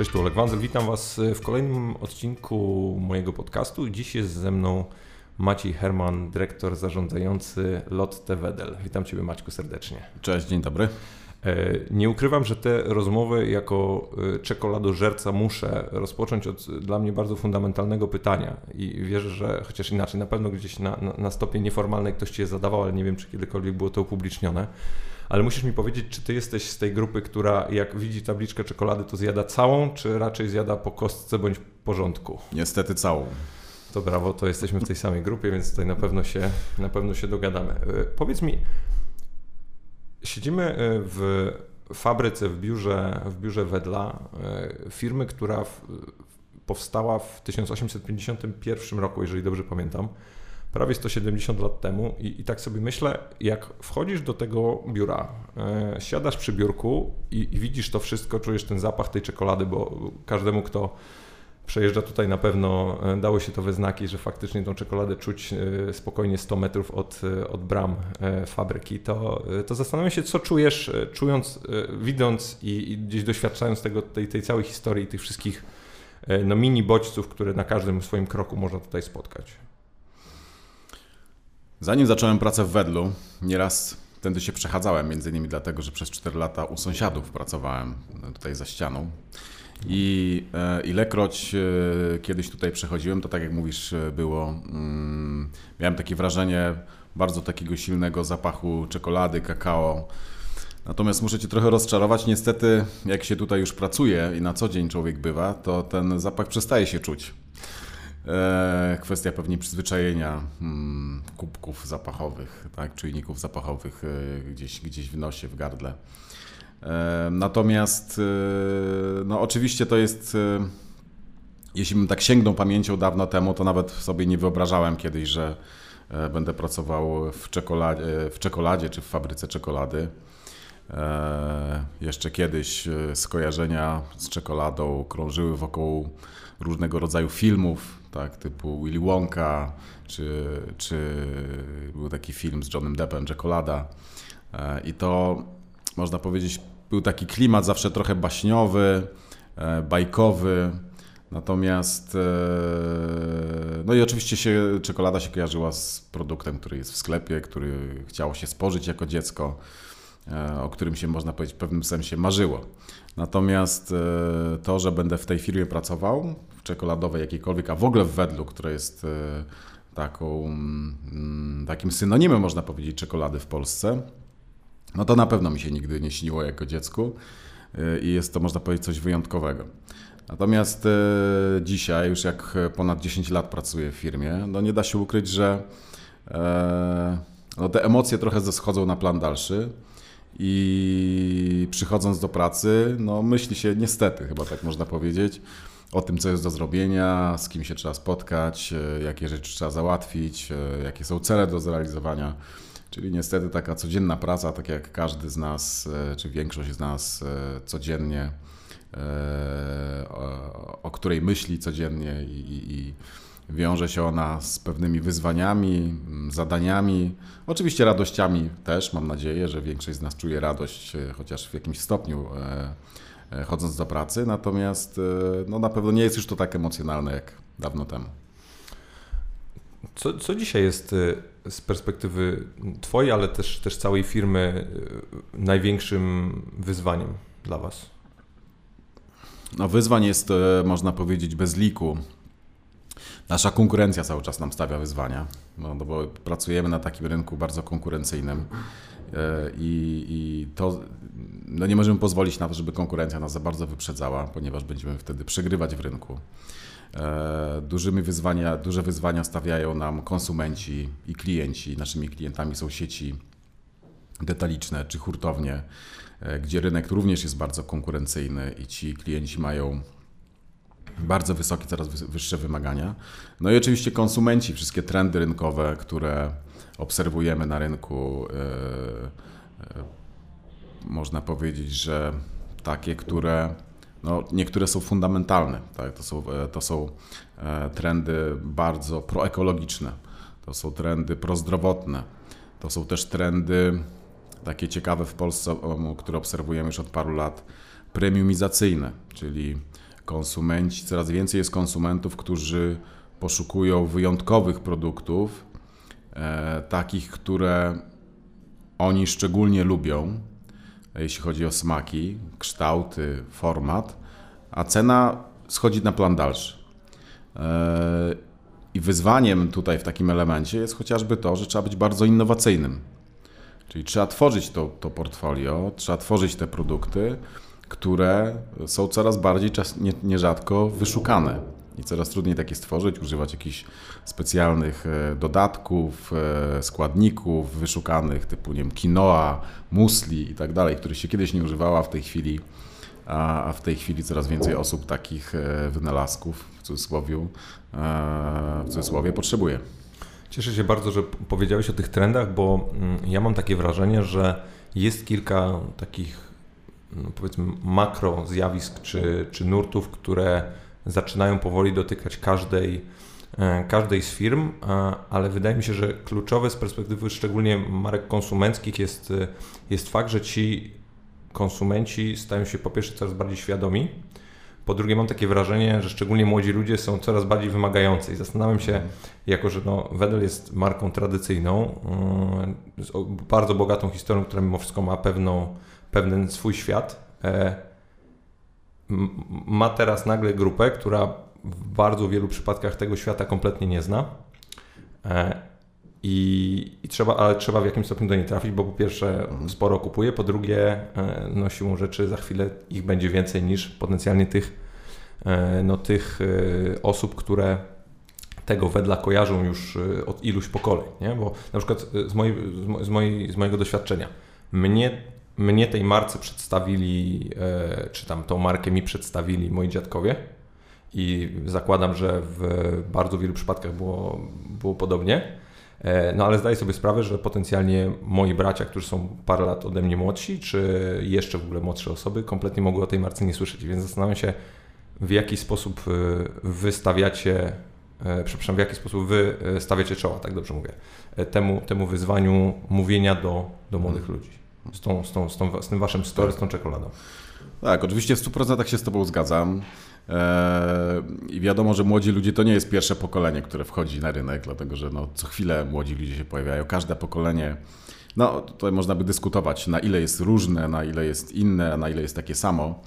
Cześć, tu Oleg Wanzel. Witam Was w kolejnym odcinku mojego podcastu. Dziś jest ze mną Maciej Herman, dyrektor zarządzający Lotte Wedel. Witam Ciebie Maćku serdecznie. Cześć, dzień dobry. E, nie ukrywam, że te rozmowy jako e, czekoladożerca muszę rozpocząć od dla mnie bardzo fundamentalnego pytania i wierzę, że chociaż inaczej, na pewno gdzieś na, na, na stopie nieformalnej ktoś Ci je zadawał, ale nie wiem, czy kiedykolwiek było to upublicznione. Ale musisz mi powiedzieć, czy Ty jesteś z tej grupy, która jak widzi tabliczkę czekolady, to zjada całą, czy raczej zjada po kostce bądź porządku? Niestety całą. To brawo, to jesteśmy w tej samej grupie, więc tutaj na pewno się, na pewno się dogadamy. E, powiedz mi, Siedzimy e, w fabryce, w biurze, w biurze Wedla, e, firmy, która w, powstała w 1851 roku, jeżeli dobrze pamiętam, prawie 170 lat temu. I, i tak sobie myślę, jak wchodzisz do tego biura, e, siadasz przy biurku i, i widzisz to wszystko, czujesz ten zapach tej czekolady, bo każdemu, kto przejeżdża tutaj na pewno, e, dało się to we znaki, że faktycznie tą czekoladę czuć e, spokojnie 100 metrów od, e, od bram fabryki, to, to zastanawiam się, co czujesz, czując, widząc i, i gdzieś doświadczając tego, tej, tej całej historii, tych wszystkich no, mini bodźców, które na każdym swoim kroku można tutaj spotkać. Zanim zacząłem pracę w Wedlu, nieraz tędy się przechadzałem, między innymi dlatego, że przez 4 lata u sąsiadów pracowałem tutaj za ścianą. I e, ilekroć e, kiedyś tutaj przechodziłem, to tak jak mówisz, e, było. Mm, miałem takie wrażenie bardzo takiego silnego zapachu czekolady, kakao. Natomiast muszę Cię trochę rozczarować. Niestety, jak się tutaj już pracuje i na co dzień człowiek bywa, to ten zapach przestaje się czuć. Kwestia pewnie przyzwyczajenia mm, kubków zapachowych, tak, czujników zapachowych gdzieś, gdzieś w nosie, w gardle. Natomiast, e, no oczywiście to jest, e, jeśli bym tak sięgnął pamięcią dawno temu, to nawet sobie nie wyobrażałem kiedyś, że e, będę pracował w czekoladzie, w czekoladzie czy w fabryce czekolady. Jeszcze kiedyś skojarzenia z czekoladą krążyły wokół różnego rodzaju filmów, tak, typu Willy Wonka, czy, czy był taki film z Johnem Deppem, Czekolada. I to można powiedzieć, był taki klimat zawsze trochę baśniowy, e, bajkowy. Natomiast, e, no i oczywiście się, czekolada się kojarzyła z produktem, który jest w sklepie, który chciało się spożyć jako dziecko, e, o którym się można powiedzieć w pewnym sensie marzyło. Natomiast to, że będę w tej firmie pracował, czekoladowej jakiejkolwiek, a w ogóle w Wedlu, która jest taką, mm, takim synonimem, można powiedzieć, czekolady w Polsce, no to na pewno mi się nigdy nie śniło jako dziecku y, i jest to, można powiedzieć, coś wyjątkowego. Natomiast y, dzisiaj, już jak ponad 10 lat pracuję w firmie, no nie da się ukryć, że e, no te emocje trochę zeschodzą na plan dalszy i przychodząc do pracy, no myśli się niestety, chyba tak można powiedzieć, o tym, co jest do zrobienia, z kim się trzeba spotkać, e, jakie rzeczy trzeba załatwić, e, jakie są cele do zrealizowania. Czyli niestety taka codzienna praca, tak jak każdy z nas, e, czy większość z nas codziennie, o, której myśli codziennie i, i wiąże się ona z pewnymi wyzwaniami, zadaniami, oczywiście radościami też. Mam nadzieję, że większość z nas czuje radość, chociaż w jakimś stopniu chodząc do pracy, natomiast no, na pewno nie jest już to tak emocjonalne jak dawno temu. Co, co dzisiaj jest z perspektywy Twojej, ale też, też całej firmy największym wyzwaniem dla Was? No, wyzwań jest, e, można powiedzieć, bez liku. Nasza konkurencja cały czas nam stawia wyzwania, no, no bo pracujemy na takim rynku bardzo konkurencyjnym e, i, i to no nie możemy pozwolić na to, żeby konkurencja nas za bardzo wyprzedzała, ponieważ będziemy wtedy przegrywać w rynku. E, dużymi wyzwania, duże wyzwania stawiają nam konsumenci i klienci. Naszymi klientami są sieci detaliczne czy hurtownie, e, gdzie rynek również jest bardzo konkurencyjny i ci klienci mają bardzo wysokie, coraz wyższe wymagania. No i oczywiście konsumenci, wszystkie trendy rynkowe, które obserwujemy na rynku, e, można powiedzieć, że takie, które no, niektóre są fundamentalne. Tak? To, są, e, to są e, trendy bardzo proekologiczne, to są trendy prozdrowotne, to są też trendy takie ciekawe w Polsce, które obserwujemy już od paru lat, premiumizacyjne, czyli konsumenci, coraz więcej jest konsumentów, którzy poszukują wyjątkowych produktów, e, takich, które oni szczególnie lubią, jeśli chodzi o smaki, kształty, format, a cena schodzi na plan dalszy. E, I wyzwaniem tutaj w takim elemencie jest chociażby to, że trzeba być bardzo innowacyjnym. Czyli trzeba tworzyć to, to portfolio, trzeba tworzyć te produkty, które są coraz bardziej, czas, nie, nierzadko wyszukane. I coraz trudniej takie stworzyć, używać jakichś specjalnych e, dodatków, e, składników wyszukanych, typu nie wiem, quinoa, musli i tak dalej, których się kiedyś nie używała, w tej chwili a w tej chwili coraz więcej osób takich e, wynalazków w cudzysłowie, w cudzysłowie potrzebuje. Cieszę się bardzo, że powiedziałeś o tych trendach, bo mm, ja mam takie wrażenie, że jest kilka takich no powiedzmy makro zjawisk czy, czy nurtów, które zaczynają powoli dotykać każdej, e, każdej z firm, ale wydaje mi się, że kluczowe z perspektywy szczególnie marek konsumenckich jest, e, jest fakt, że ci konsumenci stają się po pierwsze coraz bardziej świadomi, po drugie mam takie wrażenie, że szczególnie młodzi ludzie są coraz bardziej wymagający i zastanawiam się, jako że no, Wedel jest marką tradycyjną, e, z bardzo bogatą historią, która mimo wszystko ma pewną, pewien swój świat, ma teraz nagle grupę, która w bardzo wielu przypadkach tego świata kompletnie nie zna. E, I, i trzeba, ale trzeba w jakimś stopniu do niej trafić, bo po pierwsze sporo kupuje, po drugie e, no siłą rzeczy za chwilę ich będzie więcej niż potencjalnie tych, e, no, tych osób, które tego wedla kojarzą już od iluś pokoleń. Nie? Bo na przykład z, mojej, z, mojej, z mojego doświadczenia mnie mnie tej marce przedstawili, e, czy tam tą markę mi przedstawili moi dziadkowie i zakładam, że w bardzo wielu przypadkach było, było podobnie. E, no ale zdaję sobie sprawę, że potencjalnie moi bracia, którzy są parę lat ode mnie młodsi, czy jeszcze w ogóle młodsze osoby, kompletnie mogły o tej marce nie słyszeć. Więc zastanawiam się, w jaki sposób e, wystawiacie, przepraszam, w jaki sposób wy stawiacie czoła, tak dobrze mówię, temu, temu wyzwaniu mówienia do, do młodych hmm. ludzi z, tą, z, tą, z, tą, z tym waszym store, z tą czekoladą. Tak, oczywiście w 100% się z Tobą zgadzam. Eee, I wiadomo, że młodzi ludzie to nie jest pierwsze pokolenie, które wchodzi na rynek, dlatego że no, co chwilę młodzi ludzie się pojawiają. Każde pokolenie, no tutaj można by dyskutować, na ile jest różne, na ile jest inne, na ile jest takie samo.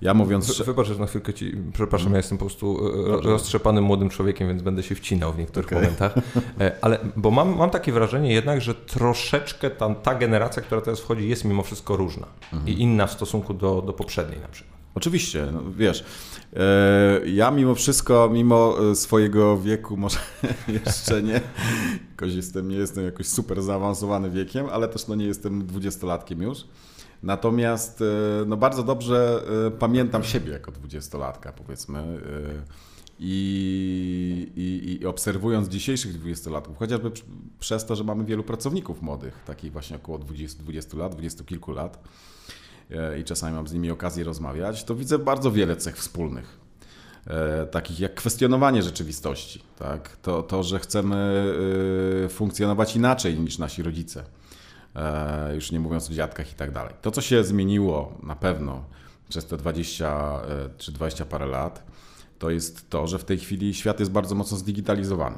Ja mówiąc... Że... Wybacz, że na chwilkę ci... Przepraszam, ja jestem po prostu e, Dobrze. roztrzepanym młodym człowiekiem, więc będę się wcinał w niektórych okay. momentach. E, ale, bo mam, mam takie wrażenie jednak, że troszeczkę ta, ta generacja, która teraz wchodzi, jest mimo wszystko różna. Mhm. I inna w stosunku do, do poprzedniej na przykład. Oczywiście, no, wiesz, e, ja mimo wszystko, mimo swojego wieku, może jeszcze nie, jakoś jestem, nie jestem jakoś super zaawansowany wiekiem, ale też no nie jestem dwudziestolatkiem już. Natomiast e, no bardzo dobrze e, pamiętam siebie jako dwudziestolatka, powiedzmy. E, I, i, I, obserwując dzisiejszych dwudziestolatków, chociażby przez to, że mamy wielu pracowników młodych, takich właśnie około 20, 20 lat, 20 kilku lat, i czasami mam z nimi okazję rozmawiać, to widzę bardzo wiele cech wspólnych. Takich jak kwestionowanie rzeczywistości, tak? to, to, że chcemy funkcjonować inaczej niż nasi rodzice już nie mówiąc o dziadkach i tak dalej. To, co się zmieniło na pewno przez te 20 e, czy 20 parę lat, to jest to, że w tej chwili świat jest bardzo mocno zdigitalizowany.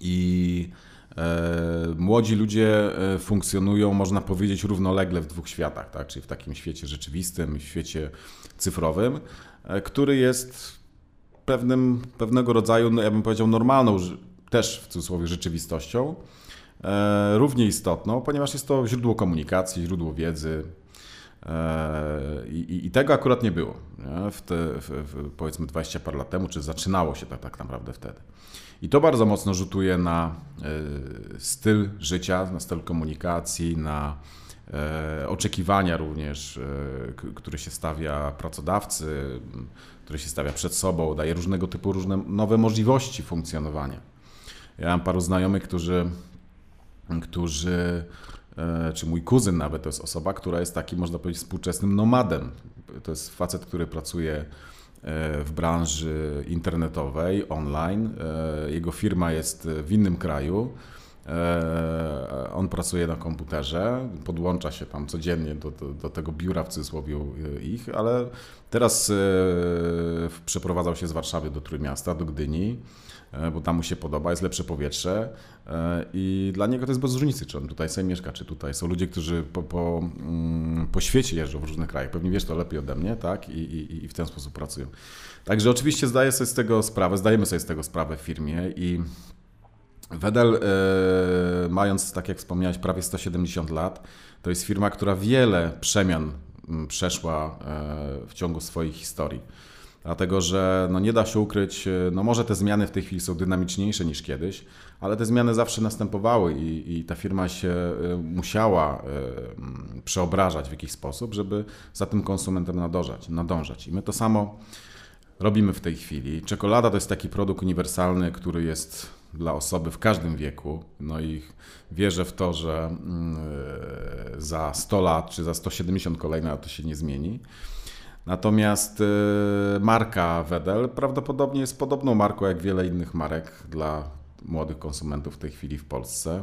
I e, młodzi ludzie funkcjonują, można powiedzieć, równolegle w dwóch światach, tak? czyli w takim świecie rzeczywistym, w świecie cyfrowym, który jest pewnym, pewnego rodzaju, no ja bym powiedział, normalną też w cudzysłowie rzeczywistością, E, równie istotną, ponieważ jest to źródło komunikacji, źródło wiedzy. E, I, i tego akurat nie było. Nie? W te, w, powiedzmy 20 par lat temu, czy zaczynało się tak, tak naprawdę wtedy. I to bardzo mocno rzutuje na e, styl życia, na styl komunikacji, na oczekiwania również, które się stawia pracodawcy, które się stawia przed sobą, daje różnego typu różne nowe możliwości funkcjonowania. Ja mam paru znajomych, którzy którzy, e, czy mój kuzyn nawet, to jest osoba, która jest takim, można powiedzieć, współczesnym nomadem. To jest facet, który pracuje e, w branży internetowej, online. E, jego firma jest w innym kraju on pracuje na komputerze, podłącza się tam codziennie do, do, do tego biura w cudzysłowie ich, ale teraz przeprowadzał się z Warszawy do Trójmiasta, do Gdyni, bo tam mu się podoba, jest lepsze powietrze i dla niego to jest bez różnicy, czy on tutaj sobie mieszka, czy tutaj. Są ludzie, którzy po, po, mm, po świecie jeżdżą w różnych krajach, pewnie wiesz to lepiej ode mnie, tak? I, i, i w ten sposób pracują. Także oczywiście zdaję sobie z tego sprawę, zdajemy sobie z tego sprawę w firmie i Wedel, e, mając, tak jak wspomniałeś, prawie 170 lat, to jest firma, która wiele przemian mm, przeszła e, w ciągu swojej historii. Dlatego, że no nie da się ukryć, e, no może te zmiany w tej chwili są dynamiczniejsze niż kiedyś, ale te zmiany zawsze następowały i, i ta firma się musiała mm, przeobrażać w jakiś sposób, żeby za tym konsumentem nadążać. nadążać. I my to samo robimy w tej chwili. Czekolada to jest taki produkt uniwersalny, który jest dla osoby w każdym wieku. No i wierzę w to, że mm, za 100 lat czy za 170 kolejne to się nie zmieni. Natomiast y, marka Wedel prawdopodobnie jest podobną marką jak wiele innych marek dla młodych konsumentów w tej chwili w Polsce.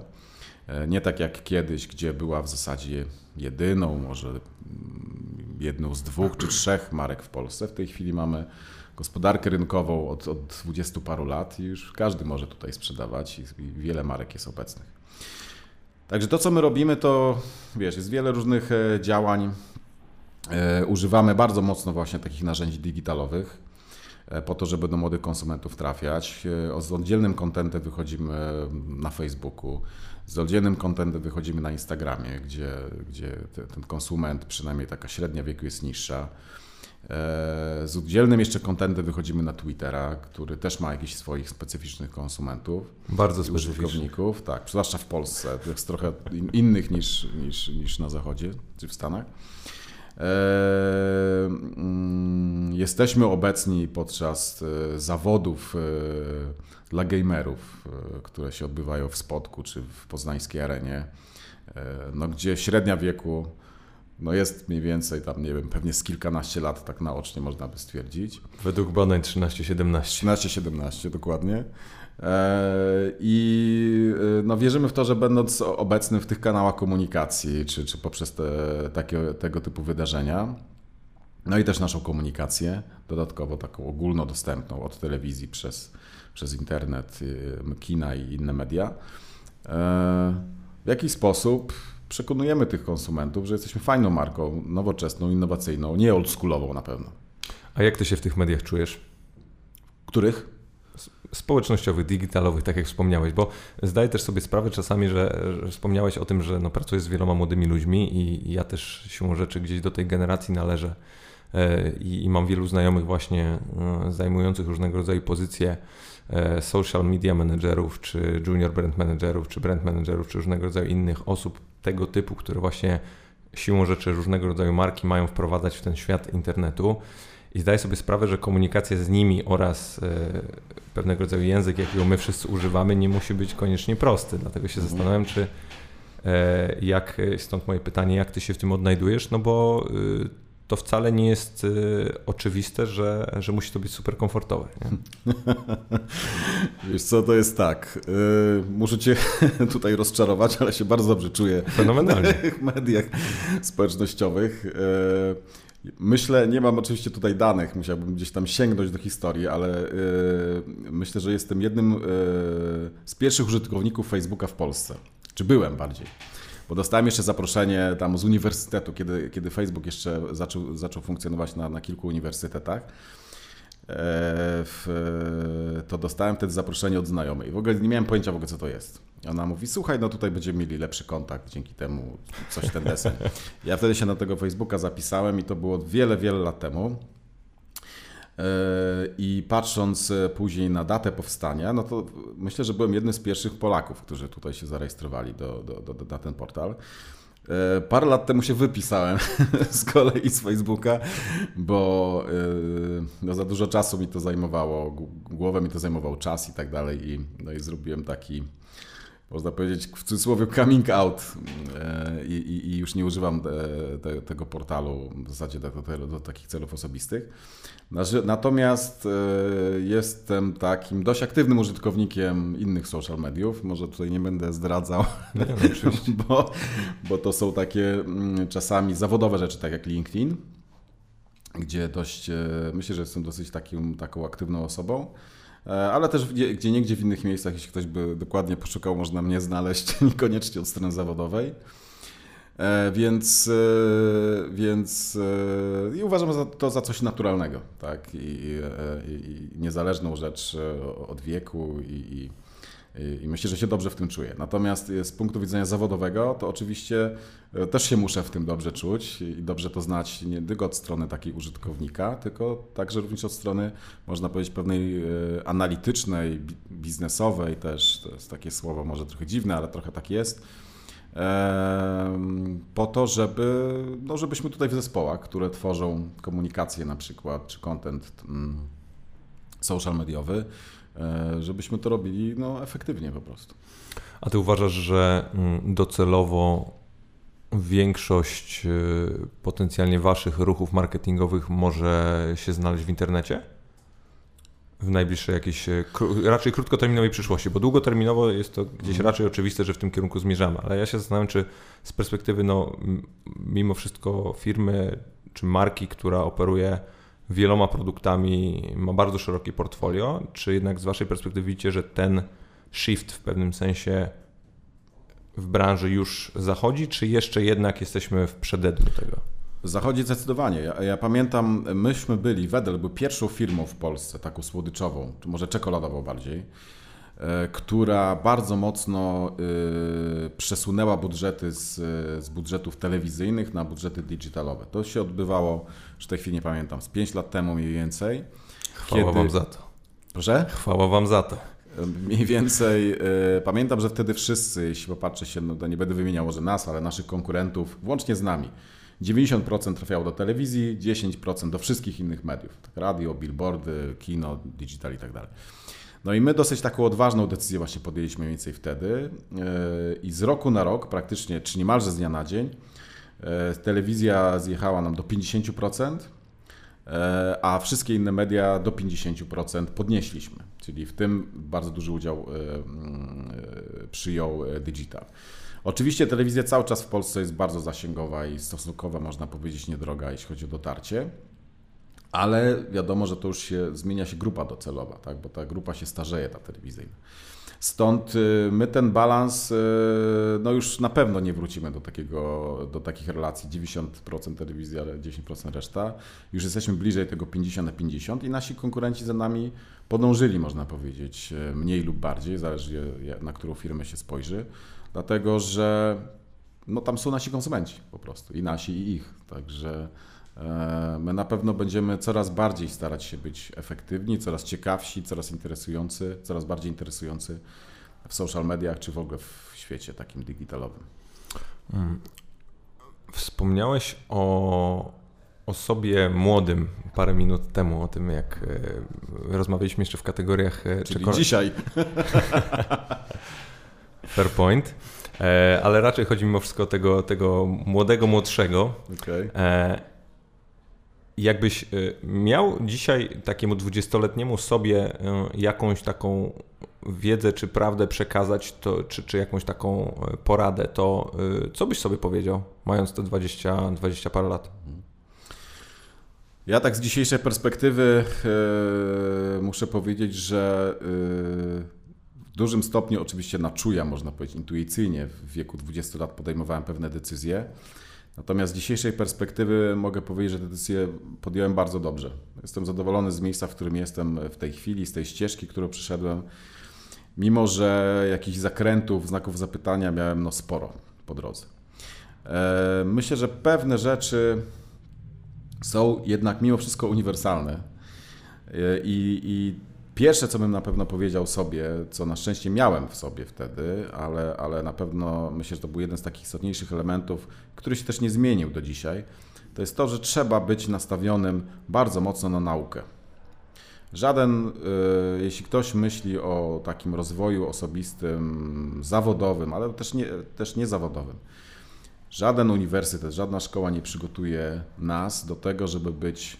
E, nie tak jak kiedyś, gdzie była w zasadzie jedyną, może mm, jedną z dwóch czy trzech marek w Polsce. W tej chwili mamy gospodarkę rynkową od, od 20 paru lat i już każdy może tutaj sprzedawać i, i wiele marek jest obecnych. Także to, co my robimy, to wiesz, jest wiele różnych e, działań. E, używamy bardzo mocno właśnie takich narzędzi digitalowych e, po to, żeby do młodych konsumentów trafiać. Z oddzielnym kontentem wychodzimy na Facebooku, z oddzielnym kontentem wychodzimy na Instagramie, gdzie, gdzie ten konsument, przynajmniej taka średnia wieku jest niższa. E, z oddzielnym jeszcze kontentem wychodzimy na Twittera, który też ma jakichś swoich specyficznych konsumentów. Bardzo użytkowników, tak, zwłaszcza w Polsce. To jest trochę innych niż, niż, niż na Zachodzie czy w Stanach. E, mm, jesteśmy obecni podczas e, zawodów dla gamerów, które się odbywają w Spodku czy w poznańskiej arenie, no, gdzie średnia wieku no jest mniej więcej tam, nie wiem, pewnie z kilkanaście lat tak naocznie można by stwierdzić. Według badań 13-17. 13-17, dokładnie. E, I e, no, wierzymy w to, że będąc obecnym w tych kanałach komunikacji, czy, czy poprzez te, takie, tego typu wydarzenia, no i też naszą komunikację, dodatkowo taką ogólnodostępną od telewizji przez, przez internet, kina i inne media, e, w jakiś sposób przekonujemy tych konsumentów, że jesteśmy fajną marką, nowoczesną, innowacyjną, nie oldschoolową na pewno. A jak ty się w tych mediach czujesz? Których? Społecznościowych, digitalowych, tak jak wspomniałeś, bo zdaję też sobie sprawę czasami, że, że wspomniałeś o tym, że no, pracujesz z wieloma młodymi ludźmi i, ja też siłą rzeczy gdzieś do tej generacji należę e, i, i mam wielu znajomych właśnie e, zajmujących różnego rodzaju pozycje e, social media managerów, czy junior brand managerów, czy brand managerów, czy różnego rodzaju innych osób tego typu, które właśnie siłą rzeczy różnego rodzaju marki mają wprowadzać w ten świat internetu. I zdaję sobie sprawę, że komunikacja z nimi oraz e, pewnego rodzaju język, jakiego my wszyscy używamy, nie musi być koniecznie prosty. Dlatego się mhm. zastanawiam, czy e, jak, stąd moje pytanie, jak ty się w tym odnajdujesz, no bo to wcale nie jest oczywiste, że, że musi to być super komfortowe. Nie? Wiesz co, to jest tak. Muszę cię tutaj rozczarować, ale się bardzo dobrze czuję Fenomenalnie. w mediach społecznościowych. Myślę, nie mam oczywiście tutaj danych, musiałbym gdzieś tam sięgnąć do historii, ale y, myślę, że jestem jednym y, z pierwszych użytkowników Facebooka w Polsce. Czy byłem bardziej. Bo dostałem jeszcze zaproszenie tam z uniwersytetu, kiedy, kiedy Facebook jeszcze zaczął, zaczął funkcjonować na, na kilku uniwersytetach. E, w, to dostałem wtedy zaproszenie od znajomej. W ogóle nie miałem pojęcia w ogóle, co to jest. Ona mówi, słuchaj, no tutaj będziemy mieli lepszy kontakt, dzięki temu coś ten. Ja wtedy się na tego Facebooka zapisałem i to było wiele, wiele lat temu. I patrząc e, później na datę powstania, no to myślę, że byłem jednym z pierwszych Polaków, którzy tutaj się zarejestrowali do, do, do, na ten portal. E, parę lat temu się wypisałem z kolei z Facebooka, bo e, no za dużo czasu mi to zajmowało, głowę mi to zajmował czas i tak dalej i, no i zrobiłem taki można powiedzieć, w cudzysłowie coming out e, i, i, i już nie używam te, te, tego portalu w zasadzie do, do, do, takich celów osobistych. Natomiast e, jestem takim dość aktywnym użytkownikiem innych social mediów. Może tutaj nie będę zdradzał, nie, no, bo, bo to są takie mm, czasami zawodowe rzeczy, tak jak LinkedIn, gdzie dość, e, myślę, że jestem dosyć takim, taką aktywną osobą. E, ale też gdzie niegdzie w innych miejscach, jeśli ktoś by dokładnie poszukał, można mnie znaleźć, niekoniecznie od strony zawodowej. E, więc, e, więc i uważam to za coś naturalnego, tak? I, i, i niezależną rzecz od wieku i, i i myślę, że się dobrze w tym czuję. Natomiast z punktu widzenia zawodowego, to oczywiście e, też się muszę w tym dobrze czuć i dobrze to znać nie tylko od strony takiej użytkownika, tylko także również od strony, można powiedzieć, pewnej e, analitycznej, biznesowej też. To jest takie słowo może trochę dziwne, ale trochę tak jest. Po to, żeby, no żebyśmy tutaj w zespołach, które tworzą komunikację na przykład, czy content mm, social mediowy, E, żebyśmy to robili no, efektywnie po prostu. A ty uważasz, że mm, docelowo większość e, potencjalnie waszych ruchów marketingowych może się znaleźć w internecie? W najbliższej jakiejś, e, raczej krótkoterminowej przyszłości, bo długoterminowo jest to gdzieś mhm. raczej oczywiste, że w tym kierunku zmierzamy, ale ja się zastanawiam, czy z perspektywy, no, mimo wszystko firmy czy marki, która operuje wieloma produktami, ma bardzo szerokie portfolio, czy jednak z Waszej perspektywy widzicie, że ten shift w pewnym sensie w branży już zachodzi, czy jeszcze jednak jesteśmy w przededniu tego? Zachodzi zdecydowanie. Ja, ja, pamiętam, myśmy byli, Wedel był pierwszą firmą w Polsce, taką słodyczową, może czekoladową bardziej, która bardzo mocno e, przesunęła budżety z, z budżetów telewizyjnych na budżety digitalowe. To się odbywało, już w tej chwili nie pamiętam, z 5 lat temu mniej więcej. Chwała kiedy... Wam za to. Proszę? Chwała Wam za to. E, mniej więcej pamiętam, że wtedy wszyscy, jeśli popatrzy się, no nie będę wymieniał może nas, ale naszych konkurentów, włącznie z nami, 90% trafiało do telewizji, 10% do wszystkich innych mediów. Tak, radio, billboardy, kino, digital i tak dalej. No i my dosyć taką odważną decyzję właśnie podjęliśmy mniej więcej wtedy e, i z roku na rok, praktycznie, czy niemalże z dnia na dzień, e, telewizja zjechała nam do 50%, e, a wszystkie inne media do 50% podnieśliśmy. Czyli w tym bardzo duży udział przyjął digital. Oczywiście telewizja cały czas w Polsce jest bardzo zasięgowa i stosunkowo, można powiedzieć, niedroga, jeśli chodzi o dotarcie ale wiadomo, że to już się zmienia się grupa docelowa, tak? bo ta grupa się starzeje, ta telewizyjna. Stąd y, my ten balans, y, no już na pewno nie wrócimy do, takiego, do takich relacji 90% telewizja, 10% reszta. Już jesteśmy bliżej tego 50 na 50 i nasi konkurenci za nami podążyli, można powiedzieć, y, mniej lub bardziej, zależy na którą firmę się spojrzy, dlatego że no, tam są nasi konsumenci po prostu i nasi i ich, także my na pewno będziemy coraz bardziej starać się być efektywni, coraz ciekawsi, coraz interesujący, coraz bardziej interesujący w social mediach czy w ogóle w świecie takim digitalowym. Mm. Wspomniałeś o osobie młodym parę minut temu, o tym jak e, rozmawialiśmy jeszcze w kategoriach... E, Czyli czekol... dzisiaj. Fair point. Ale raczej chodzi mimo wszystko o tego, tego młodego, młodszego. Okay jakbyś y, miał dzisiaj takiemu dwudziestoletniemu sobie y, jakąś taką wiedzę czy prawdę przekazać, to, czy, czy jakąś taką y, poradę, to co byś sobie powiedział, mając te 20, 20 parę lat? Ja tak z dzisiejszej perspektywy yy, muszę powiedzieć, że yy, w dużym stopniu oczywiście na czuja, można powiedzieć intuicyjnie, w wieku 20 lat podejmowałem pewne decyzje. Natomiast z dzisiejszej perspektywy mogę powiedzieć, że te decyzje podjąłem bardzo dobrze. Jestem zadowolony z miejsca, w którym jestem w tej chwili, z tej ścieżki, którą przyszedłem. Mimo, że jakichś zakrętów, znaków zapytania miałem no sporo po drodze. E, myślę, że pewne rzeczy są jednak mimo wszystko uniwersalne. E, I, i Pierwsze, co bym na pewno powiedział sobie, co na szczęście miałem w sobie wtedy, ale, ale na pewno myślę, że to był jeden z takich istotniejszych elementów, który się też nie zmienił do dzisiaj, to jest to, że trzeba być nastawionym bardzo mocno na naukę. Żaden, y, jeśli ktoś myśli o takim rozwoju osobistym, zawodowym, ale też nie, też niezawodowym, żaden uniwersytet, żadna szkoła nie przygotuje nas do tego, żeby być,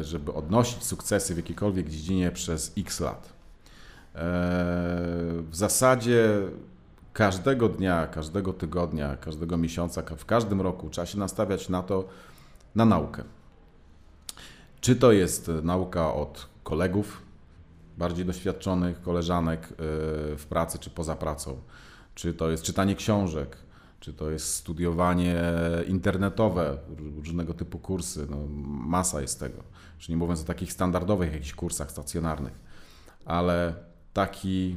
żeby odnosić sukcesy w jakiejkolwiek dziedzinie przez x lat. Y, w zasadzie każdego dnia, każdego tygodnia, każdego miesiąca, w każdym roku trzeba się nastawiać na to, na naukę. Czy to jest nauka od kolegów, bardziej doświadczonych, koleżanek y, w pracy czy poza pracą, czy to jest czytanie książek, czy to jest studiowanie internetowe, różnego typu kursy, no, masa jest tego. Już nie mówiąc o takich standardowych jakichś kursach stacjonarnych, ale taki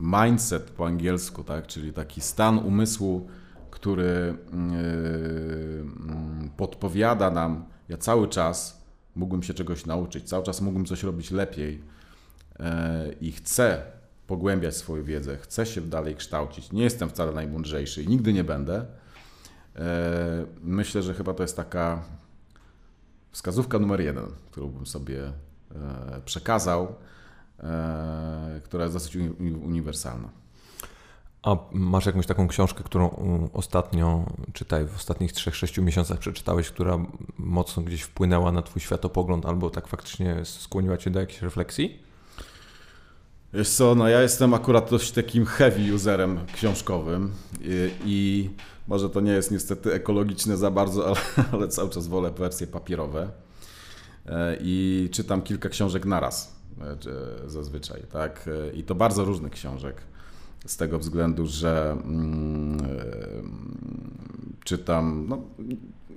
mindset po angielsku, tak, czyli taki stan umysłu, który yy, podpowiada nam, ja cały czas mógłbym się czegoś nauczyć, cały czas mógłbym coś robić lepiej yy, i chcę pogłębiać swoją wiedzę, chcę się dalej kształcić. Nie jestem wcale najmądrzejszy i nigdy nie będę. Yy, myślę, że chyba to jest taka wskazówka numer jeden, którą bym sobie przekazał, która jest dosyć uniwersalna. A masz jakąś taką książkę, którą ostatnio czytaj, w ostatnich 3-6 miesiącach przeczytałeś, która mocno gdzieś wpłynęła na Twój światopogląd albo tak faktycznie skłoniła Cię do jakiejś refleksji? Wiesz co, no ja jestem akurat dość takim heavy userem książkowym i, i może to nie jest niestety ekologiczne za bardzo, ale, ale cały czas wolę wersje papierowe e, i czytam kilka książek naraz e, zazwyczaj, tak? E, I to bardzo różnych książek z tego względu, że mm, czytam no,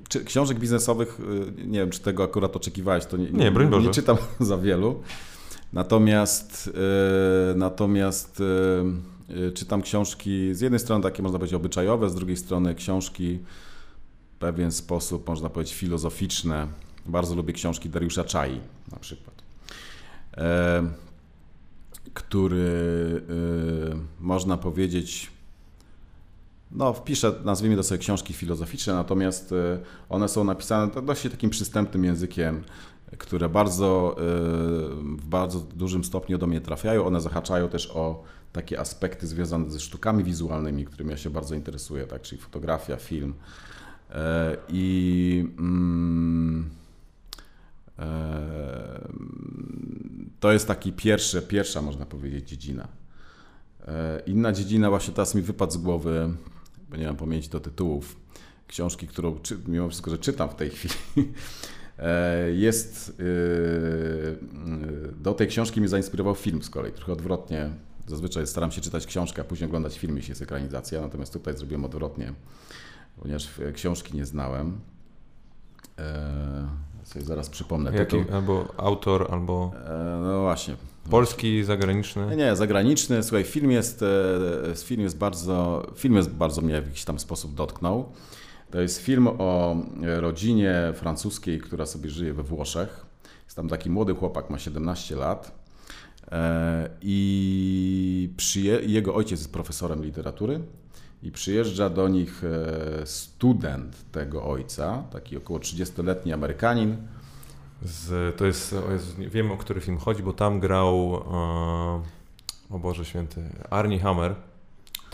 czy, książek biznesowych, nie wiem, czy tego akurat oczekiwałeś, to nie, nie, nie, nie czytam za wielu. Natomiast, y, natomiast y, czytam książki z jednej strony takie można powiedzieć obyczajowe, z drugiej strony książki w pewien sposób, można powiedzieć, filozoficzne. Bardzo lubię książki Dariusza Czai na przykład który można powiedzieć, no wpiszę, nazwijmy to sobie książki filozoficzne, natomiast one są napisane dość takim przystępnym językiem, które bardzo, y, w bardzo dużym stopniu do mnie trafiają. One zahaczają też o takie aspekty związane ze sztukami wizualnymi, którymi ja się bardzo interesuję, tak, czyli fotografia, film. I mm, to jest taki pierwszy, pierwsza, można powiedzieć, dziedzina. Inna dziedzina, właśnie teraz mi wypadł z głowy, bo nie mam pamięci do tytułów, książki, którą mimo wszystko, że czytam w tej chwili, jest, e, do tej książki mnie zainspirował film z kolei, trochę odwrotnie. Zazwyczaj staram się czytać książkę, a później oglądać film, jeśli jest ekranizacja, natomiast tutaj zrobiłem odwrotnie, ponieważ książki nie znałem. Sobie zaraz przypomnę. Jaki, albo autor, albo. E, no właśnie. Polski, zagraniczny? Nie, zagraniczny. Słuchaj, film jest, e, film jest bardzo, film jest bardzo mnie w jakiś tam sposób dotknął. To jest film o rodzinie francuskiej, która sobie żyje we Włoszech. Jest tam taki młody chłopak, ma 17 lat. E, I jego ojciec jest profesorem literatury i przyjeżdża do nich e, student tego ojca, taki około 30-letni Amerykanin. Z, to jest, wiem o który film chodzi, bo tam grał, e, o Boże Święty, Arnie Hammer,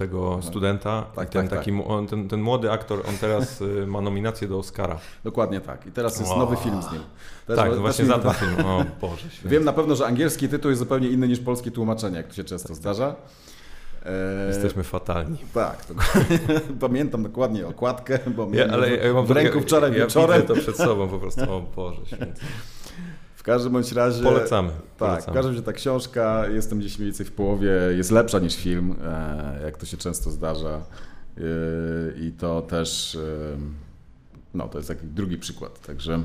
tego no. studenta. Tak, ten, tak, taki, tak. On, ten, ten, młody aktor, on teraz e, ma nominację do Oscara. Dokładnie tak. I teraz jest o. nowy film z nim. Teraz tak, właśnie za ten film. O Boże. Wiem na pewno, że angielski tytuł jest zupełnie inny niż polskie tłumaczenie, jak to się często zdarza. E, Jesteśmy fatalni. Tak, pamiętam dokładnie okładkę, bo ja, ale ja mam w ręku wczoraj ja, wieczorem. Ja to przed sobą po prostu, o Boże święty. W każdym bądź razie... Polecamy. Tak, polecamy. w każdym razie ta książka, jestem gdzieś mniej więcej w połowie, jest lepsza niż film, e, jak to się często zdarza. E, I to też, no to jest taki drugi przykład, także...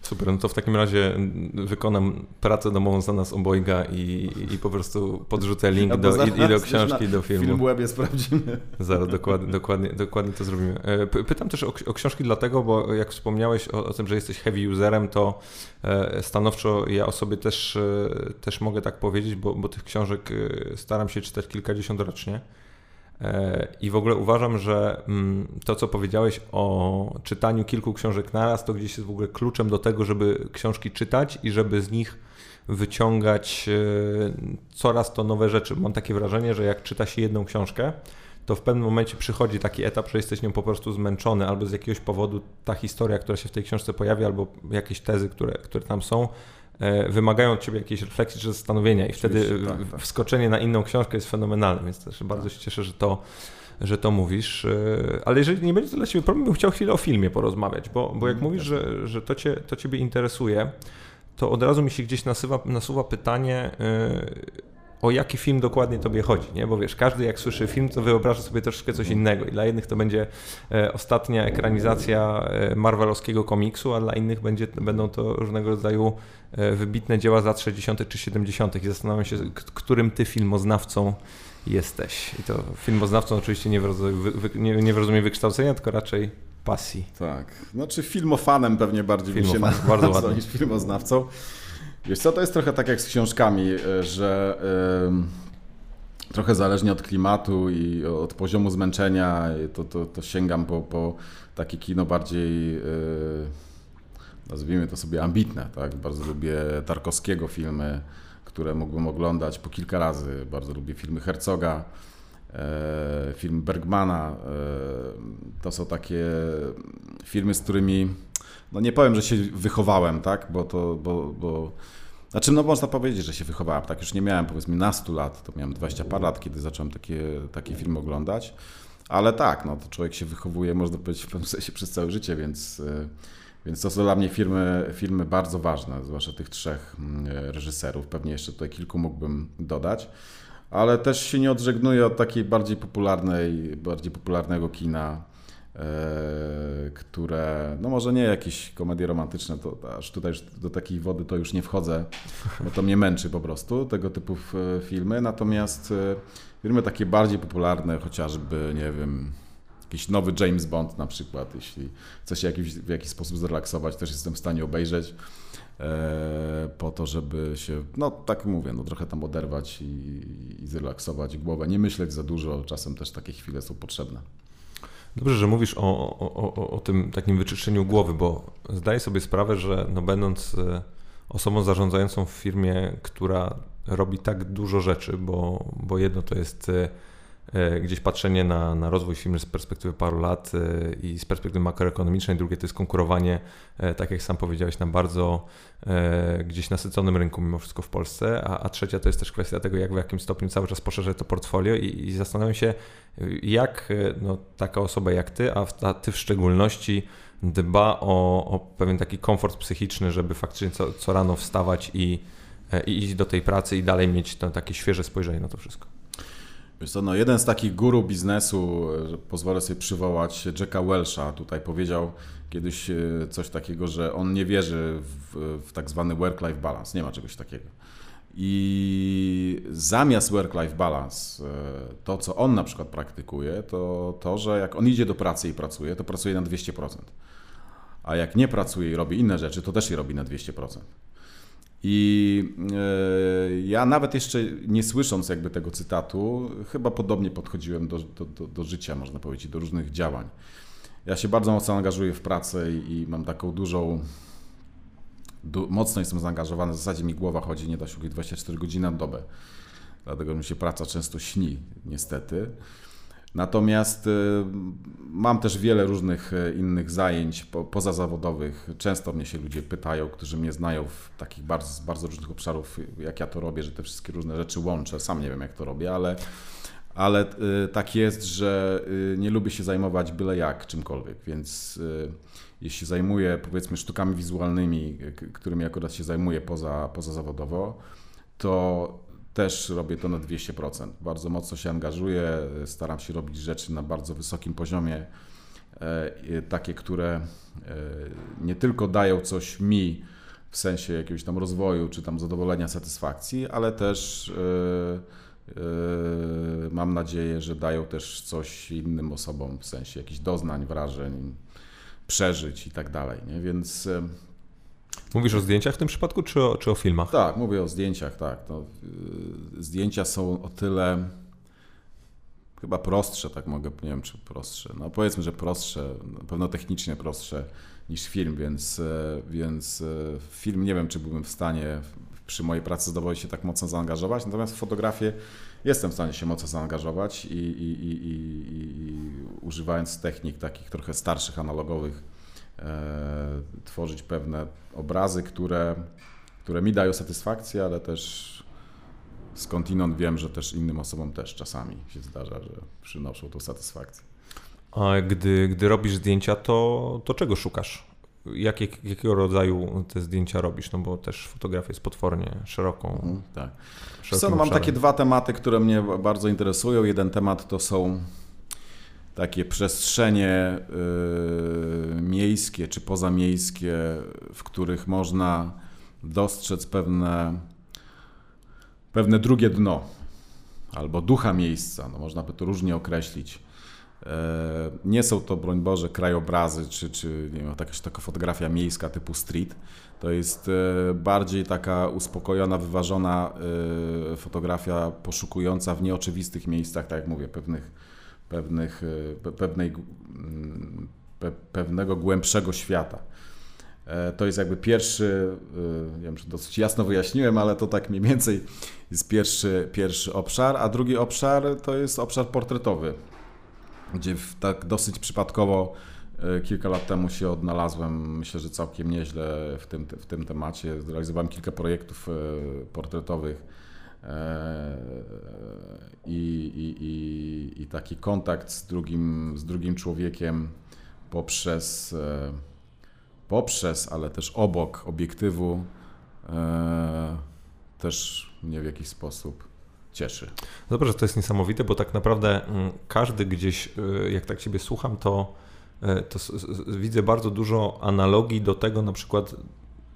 Super, no to w takim razie wykonam pracę domową za nas obojga i, i po prostu podrzucę link do, i, i, do książki, i do filmu. Film webie sprawdzimy. Zaraz, dokładnie, dokładnie, dokładnie to zrobimy. E, pytam też o, o książki dlatego, bo jak wspomniałeś o, o, tym, że jesteś heavy userem, to e, stanowczo ja o sobie też, e, też mogę tak powiedzieć, bo, bo tych książek staram się czytać kilkadziesiąt rocznie. I w ogóle uważam, że mm, to, co powiedziałeś o czytaniu kilku książek naraz, to gdzieś jest w ogóle kluczem do tego, żeby książki czytać i żeby z nich wyciągać e, coraz to nowe rzeczy. Mam takie wrażenie, że jak czyta się jedną książkę, to w pewnym momencie przychodzi taki etap, że jesteś nią po prostu zmęczony, albo z jakiegoś powodu ta historia, która się w tej książce pojawia, albo jakieś tezy, które, które tam są, wymagają od ciebie jakiejś refleksji czy zastanowienia i wtedy tak, tak. wskoczenie na inną książkę jest fenomenalne, więc też bardzo tak. się cieszę, że to że to mówisz, e, ale jeżeli nie będzie to dla Ciebie problem, bym chciał chwilę o filmie porozmawiać, bo, bo jak mm, mówisz, że, że to, cię, to Ciebie interesuje, to od razu mi się gdzieś nasuwa, nasuwa pytanie, e, o jaki film dokładnie tobie chodzi, nie? Bo wiesz, każdy jak słyszy film, to wyobraża sobie troszeczkę coś innego i dla jednych to będzie e, ostatnia ekranizacja e, marvelowskiego komiksu, a dla innych będzie, będą to różnego rodzaju e, wybitne dzieła z lat 60. czy 70. i zastanawiam się, którym ty filmoznawcą jesteś. I to filmoznawcą oczywiście nie w, rozumieniu, nie w rozumieniu wykształcenia, tylko raczej pasji. Tak, znaczy filmofanem pewnie bardziej Filmofan, się bardzo ładnie. niż filmoznawcą. Wiesz co, to jest trochę tak jak z książkami, e, że yy, trochę zależnie od klimatu i od poziomu zmęczenia, to, to, to sięgam po, po takie kino bardziej, yy, nazwijmy to sobie ambitne. Tak? Bardzo lubię Tarkowskiego filmy, które mógłbym oglądać po kilka razy. Bardzo lubię filmy Herzoga, e, film Bergmana. to są takie filmy, z którymi no nie powiem, że się wychowałem, tak, bo to, bo, bo znaczy, no można powiedzieć, że się wychowałem, tak, już nie miałem powiedzmy nastu lat, to miałem 20 parę lat, kiedy zacząłem takie, takie filmy oglądać, ale tak, no to człowiek się wychowuje, można powiedzieć, w pewnym sensie przez całe życie, więc, e, więc to są dla mnie filmy, filmy bardzo ważne, zwłaszcza tych trzech mm, reżyserów, pewnie jeszcze tutaj kilku mógłbym dodać, ale też się nie odżegnuję od takiej bardziej popularnej, bardziej popularnego kina, które, no może nie jakieś komedie romantyczne, to aż tutaj do takiej wody to już nie wchodzę, bo to mnie męczy po prostu, tego typu filmy, natomiast e, filmy takie bardziej popularne, chociażby, nie wiem, jakiś nowy James Bond na przykład, jeśli chce się jakiś, w jakiś sposób zrelaksować, też jestem w stanie obejrzeć e, po to, żeby się, no tak mówię, no trochę tam oderwać i, i zrelaksować głowę, nie myśleć za dużo, czasem też takie chwile są potrzebne. Dobrze, że mówisz o, o, o, o tym takim wyczyszczeniu głowy, bo zdaję sobie sprawę, że no będąc e, osobą zarządzającą w firmie, która robi tak dużo rzeczy, bo, bo jedno to jest e, gdzieś patrzenie na, na rozwój firmy z perspektywy paru lat e, i z perspektywy makroekonomicznej, drugie to jest konkurowanie, e, tak jak sam powiedziałeś, na bardzo gdzieś nasyconym rynku mimo wszystko w Polsce, a, a trzecia to jest też kwestia tego, jak w jakim stopniu cały czas poszerzać to portfolio i, i zastanawiam się, jak no, taka osoba jak ty, a, a ty w szczególności dba o, o pewien taki komfort psychiczny, żeby faktycznie co, co rano wstawać i, i iść do tej pracy i dalej mieć to takie świeże spojrzenie na to wszystko. Wiesz co, no jeden z takich guru biznesu, pozwolę sobie przywołać Jacka Welsha, tutaj powiedział kiedyś e, coś takiego, że on nie wierzy w, w tak zwany work-life balance, nie ma czegoś takiego. I zamiast work-life balance, e, to co on na przykład praktykuje, to to, że jak on idzie do pracy i pracuje, to pracuje na 200%. A jak nie pracuje i robi inne rzeczy, to też je robi na 200%. I e, ja nawet jeszcze nie słysząc jakby tego cytatu, chyba podobnie podchodziłem do, do, do, do życia, można powiedzieć, do różnych działań. Ja się bardzo mocno angażuję w pracę i, i mam taką dużą, du, mocno jestem zaangażowany, w zasadzie mi głowa chodzi, nie da się 24 godziny na dobę. Dlatego mi się praca często śni, niestety. Natomiast y, mam też wiele różnych y, innych zajęć pozazawodowych. Często mnie się ludzie pytają, którzy mnie znają w takich bardzo, bardzo różnych obszarów, jak ja to robię, że te wszystkie różne rzeczy łączę. Sam nie wiem, jak to robię, ale, ale y, tak jest, że nie lubię się zajmować byle jak czymkolwiek, więc jeśli zajmuję powiedzmy sztukami wizualnymi, którymi akurat się zajmuję poza, pozazawodowo, to też robię to na 200%. Bardzo mocno się angażuję, staram się robić rzeczy na bardzo wysokim poziomie, e, takie, które e, nie tylko dają coś mi w sensie jakiegoś tam rozwoju czy tam zadowolenia, satysfakcji, ale też e, mam nadzieję, że dają też coś innym osobom w sensie jakichś doznań, wrażeń, przeżyć i tak dalej. Więc Mówisz o zdjęciach w tym przypadku, czy o, czy o filmach? Tak, mówię o zdjęciach, tak. No, zdjęcia są o tyle chyba prostsze, tak mogę, nie wiem czy prostsze, no powiedzmy, że prostsze, na pewno technicznie prostsze niż film, więc, więc film nie wiem, czy byłbym w stanie przy mojej pracy zdobywać się tak mocno zaangażować, natomiast w fotografię jestem w stanie się mocno zaangażować i, i, i, i używając technik takich trochę starszych, analogowych, e, tworzyć pewne obrazy, które, które mi dają satysfakcję, ale też skądinąd wiem, że też innym osobom też czasami się zdarza, że przynoszą tą satysfakcję. A gdy, gdy robisz zdjęcia, to, to czego szukasz? Jak, jak, jakiego rodzaju te zdjęcia robisz? No bo też fotografia jest potwornie szeroką. Mhm, tak. Co, no mam takie dwa tematy, które mnie bardzo interesują. Jeden temat to są takie przestrzenie yy, miejskie czy pozamiejskie, w których można dostrzec pewne, pewne drugie dno albo ducha miejsca. No, można by to różnie określić. E, nie są to, broń Boże, krajobrazy czy, czy nie wiem, jakaś taka fotografia miejska typu street. To jest e, bardziej taka uspokojona, wyważona e, fotografia poszukująca w nieoczywistych miejscach, tak jak mówię, pewnych, pewnych, pewnej, mm, pewnego głębszego świata. To jest jakby pierwszy, wiem, czy dosyć jasno wyjaśniłem, ale to tak mniej więcej jest pierwszy, pierwszy obszar, a drugi obszar to jest obszar portretowy gdzie tak dosyć przypadkowo e, kilka lat temu się odnalazłem, myślę, że całkiem nieźle w tym, w tym temacie. Zrealizowałem kilka projektów e, portretowych e, i, i, i, i taki kontakt z drugim, z drugim człowiekiem poprzez, poprzez, ale też obok obiektywu też mnie w jakiś sposób cieszy. Dobrze, że to jest niesamowite, bo tak naprawdę mm, każdy gdzieś, y, jak tak Ciebie słucham, to, y, to widzę bardzo dużo analogii do tego na przykład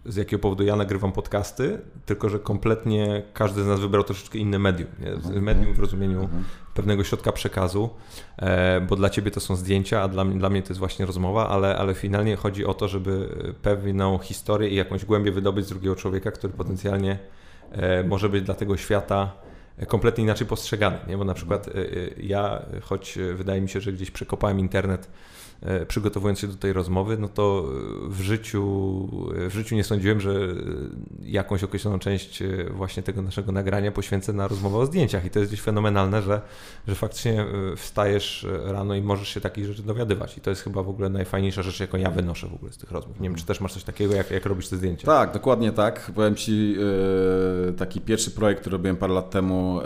z jakiego powodu ja nagrywam podcasty, tylko że kompletnie każdy z nas wybrał troszeczkę inne medium. Nie? Mhm. Medium w rozumieniu mhm. pewnego środka przekazu, e, bo dla ciebie to są zdjęcia, a dla mnie, dla mnie to jest właśnie rozmowa, ale, ale finalnie chodzi o to, żeby pewną historię i jakąś głębię wydobyć z drugiego człowieka, który potencjalnie e, może być dla tego świata kompletnie inaczej postrzegany. Nie? Bo na przykład y, ja, choć wydaje mi się, że gdzieś przekopałem internet E, przygotowując się do tej rozmowy, no to w życiu, w życiu nie sądziłem, że jakąś określoną część e, właśnie tego naszego nagrania poświęcę na rozmowę o zdjęciach. I to jest gdzieś fenomenalne, że, że faktycznie e, wstajesz rano i możesz się takich rzeczy dowiadywać. I to jest chyba w ogóle najfajniejsza rzecz, jaką ja wynoszę w ogóle z tych rozmów. Nie wiem, czy też masz coś takiego, jak, jak robisz te zdjęcia? Tak, dokładnie tak. Powiem Ci, taki pierwszy projekt, który robiłem parę lat temu,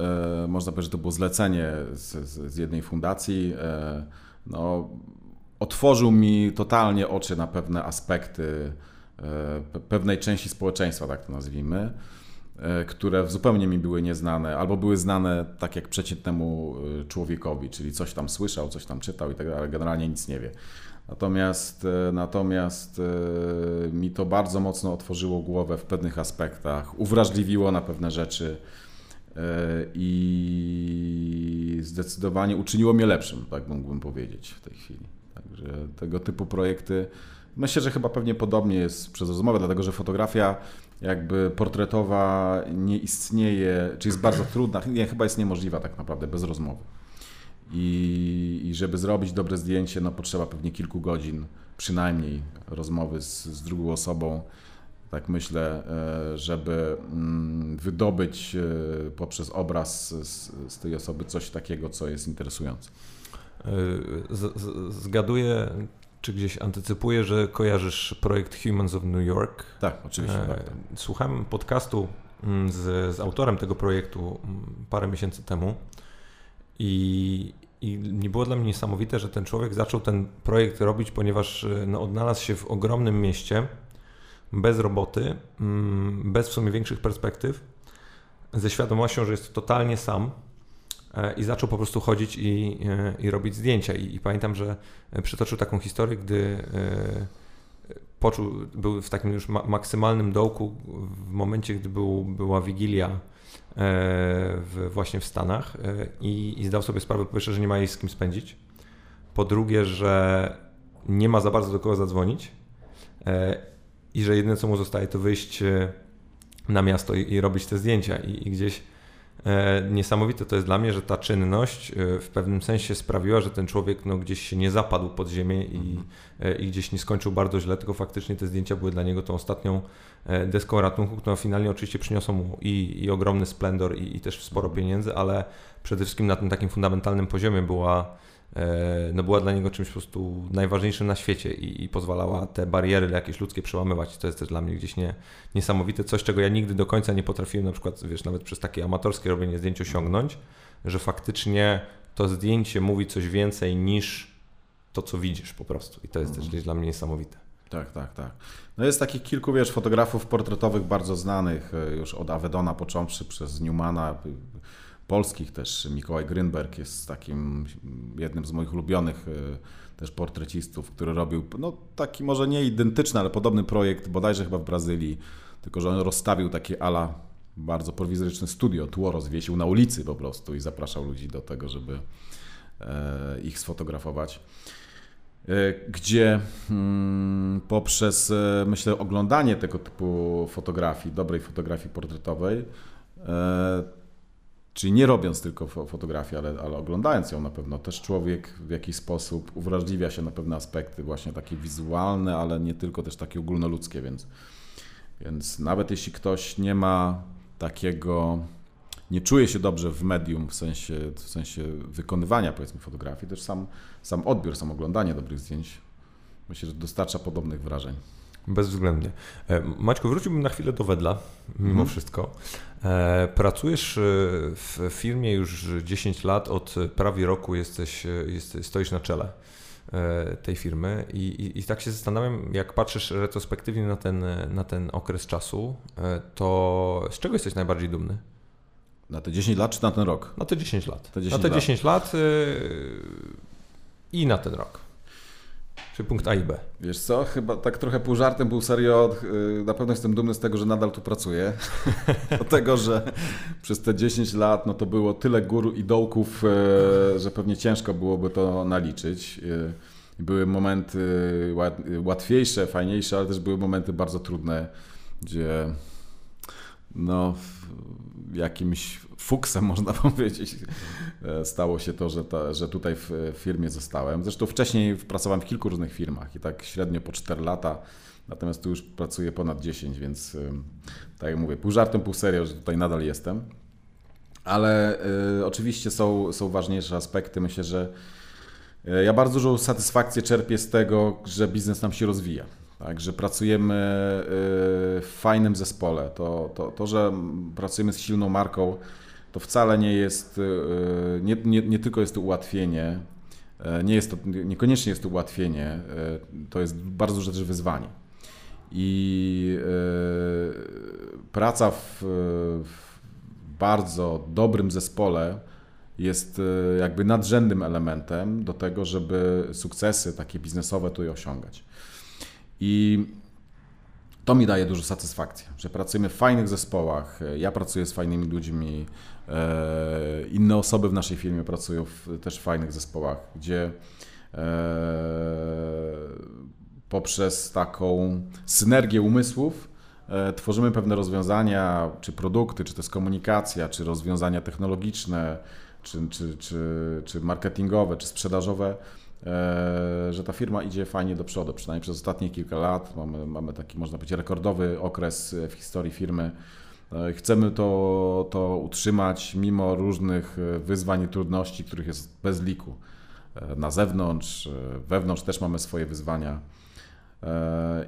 można powiedzieć, że to było zlecenie z, z jednej fundacji. No, otworzył mi totalnie oczy na pewne aspekty e, pewnej części społeczeństwa, tak to nazwijmy, e, które zupełnie mi były nieznane, albo były znane tak jak przeciętnemu e, człowiekowi, czyli coś tam słyszał, coś tam czytał i tak dalej, ale generalnie nic nie wie. Natomiast, natomiast mi to bardzo mocno otworzyło głowę w pewnych aspektach, uwrażliwiło na pewne rzeczy i zdecydowanie uczyniło mnie lepszym, tak mógłbym powiedzieć w tej chwili. Także tego typu projekty, myślę, że chyba pewnie podobnie jest przez rozmowę, dlatego że fotografia jakby portretowa nie istnieje, czy jest bardzo trudna, nie, chyba jest niemożliwa tak naprawdę bez rozmowy. I, I, żeby zrobić dobre zdjęcie, no potrzeba pewnie kilku godzin przynajmniej rozmowy z, z drugą osobą. Tak myślę, e, żeby mm, wydobyć e, poprzez obraz z, z tej osoby coś takiego, co jest interesujące. Zgaduję, czy gdzieś antycypuję, że kojarzysz projekt Humans of New York. Tak, oczywiście. Tak, tak. Słuchałem podcastu mm, z, z autorem tego projektu mm, parę miesięcy temu i, i nie było dla mnie niesamowite, że ten człowiek zaczął ten projekt robić, ponieważ e, no, odnalazł się w ogromnym mieście, bez roboty, mm, bez w sumie większych perspektyw, ze świadomością, że jest totalnie sam E, i zaczął po prostu chodzić i, e, i robić zdjęcia. I, I, pamiętam, że przytoczył taką historię, gdy e, poczuł, był w takim już maksymalnym dołku w momencie, gdy był, była wigilia w, właśnie w Stanach i, i zdał sobie sprawę po pierwsze, że nie ma jej z kim spędzić, po drugie, że nie ma za bardzo do kogo zadzwonić i że jedyne co mu zostaje to wyjść na miasto i, i robić te zdjęcia i, i gdzieś E, niesamowite to jest dla mnie, że ta czynność e, w pewnym sensie sprawiła, że ten człowiek no, gdzieś się nie zapadł pod ziemię i, e, i gdzieś nie skończył bardzo źle, tylko faktycznie te zdjęcia były dla niego tą ostatnią deską ratunku, która finalnie oczywiście przyniosą mu i, i ogromny splendor i, i też sporo pieniędzy, ale przede wszystkim na tym takim fundamentalnym poziomie była E, no była dla niego czymś po prostu najważniejszym na świecie i, i, pozwalała te bariery jakieś ludzkie przełamywać. To jest też dla mnie gdzieś nie, niesamowite, coś czego ja nigdy do końca nie potrafiłem na przykład, wiesz, nawet przez takie amatorskie robienie zdjęć osiągnąć, że faktycznie to zdjęcie mówi coś więcej niż to, co widzisz po prostu i to jest mhm. też gdzieś dla mnie niesamowite. Tak, tak, tak. No jest takich kilku, wiesz, fotografów portretowych bardzo znanych, e, już od Avedona począwszy przez Newmana, polskich też. Mikołaj Grynberg jest takim jednym z moich ulubionych e, też portrecistów, który robił no, taki może nie identyczny, ale podobny projekt, bodajże chyba w Brazylii, tylko że on rozstawił takie ala bardzo prowizoryczne studio, tło rozwiesił na ulicy po prostu i zapraszał ludzi do tego, żeby e, ich sfotografować. E, gdzie hmm, poprzez, myślę, oglądanie tego typu fotografii, dobrej fotografii portretowej, Czyli nie robiąc tylko fotografii, ale, ale oglądając ją na pewno, też człowiek w jakiś sposób uwrażliwia się na pewne aspekty, właśnie takie wizualne, ale nie tylko też takie ogólnoludzkie, więc, więc nawet jeśli ktoś nie ma takiego, nie czuje się dobrze w medium w sensie, w sensie wykonywania powiedzmy fotografii, też sam, sam odbiór, sam oglądanie dobrych zdjęć myślę, że dostarcza podobnych wrażeń. Bezwzględnie. E, Maćko, wróciłbym na chwilę do Wedla, mimo mhm. wszystko. E, pracujesz e, w firmie już 10 lat, od prawie roku jesteś, jesteś stoisz na czele tej firmy I, i, i, tak się zastanawiam, jak patrzysz retrospektywnie na ten, na ten okres czasu, to z czego jesteś najbardziej dumny? Na te 10 lat czy na ten rok? Na te 10 lat. Te 10 na te lat. 10 lat i na ten rok. Czy punkt A i B? Wiesz co, chyba tak trochę pół żartem, pół serio, y, na pewno jestem dumny z tego, że nadal tu pracuję. Dlatego, że przez te 10 lat no to było tyle gór i dołków, y, że pewnie ciężko byłoby to naliczyć. Y, były momenty łatwiejsze, fajniejsze, ale też były momenty bardzo trudne, gdzie no, jakimś fuksem, można powiedzieć, e, stało się to, że, ta, że tutaj w firmie zostałem. Zresztą wcześniej pracowałem w kilku różnych firmach i tak średnio po 4 lata, natomiast tu już pracuję ponad 10, więc e, tak jak mówię, pół żartem, pół serio, że tutaj nadal jestem. Ale y, oczywiście są, są ważniejsze aspekty. Myślę, że ja bardzo dużą satysfakcję czerpię z tego, że biznes nam się rozwija. Tak, że pracujemy w fajnym zespole. To, to, to, że pracujemy z silną marką, to wcale nie jest, e, nie, nie, nie tylko jest to ułatwienie, e, nie jest to, niekoniecznie jest to ułatwienie, e, to jest bardzo duże też wyzwanie. I praca w, w bardzo dobrym zespole jest jakby nadrzędnym elementem do tego, żeby sukcesy takie biznesowe tutaj osiągać. I to mi daje dużo satysfakcji, że pracujemy w fajnych zespołach. Ja pracuję z fajnymi ludźmi, inne osoby w naszej firmie pracują w też fajnych zespołach, gdzie e, poprzez taką synergię umysłów e, tworzymy pewne rozwiązania, czy produkty, czy to jest komunikacja, czy rozwiązania technologiczne, czy, czy, czy, czy marketingowe, czy sprzedażowe, E, że ta firma idzie fajnie do przodu, przynajmniej przez ostatnie kilka lat. Mamy, mamy taki, można powiedzieć, rekordowy okres w historii firmy. E, chcemy to, to utrzymać mimo różnych wyzwań i trudności, których jest bez liku. E, na zewnątrz, wewnątrz też mamy swoje wyzwania.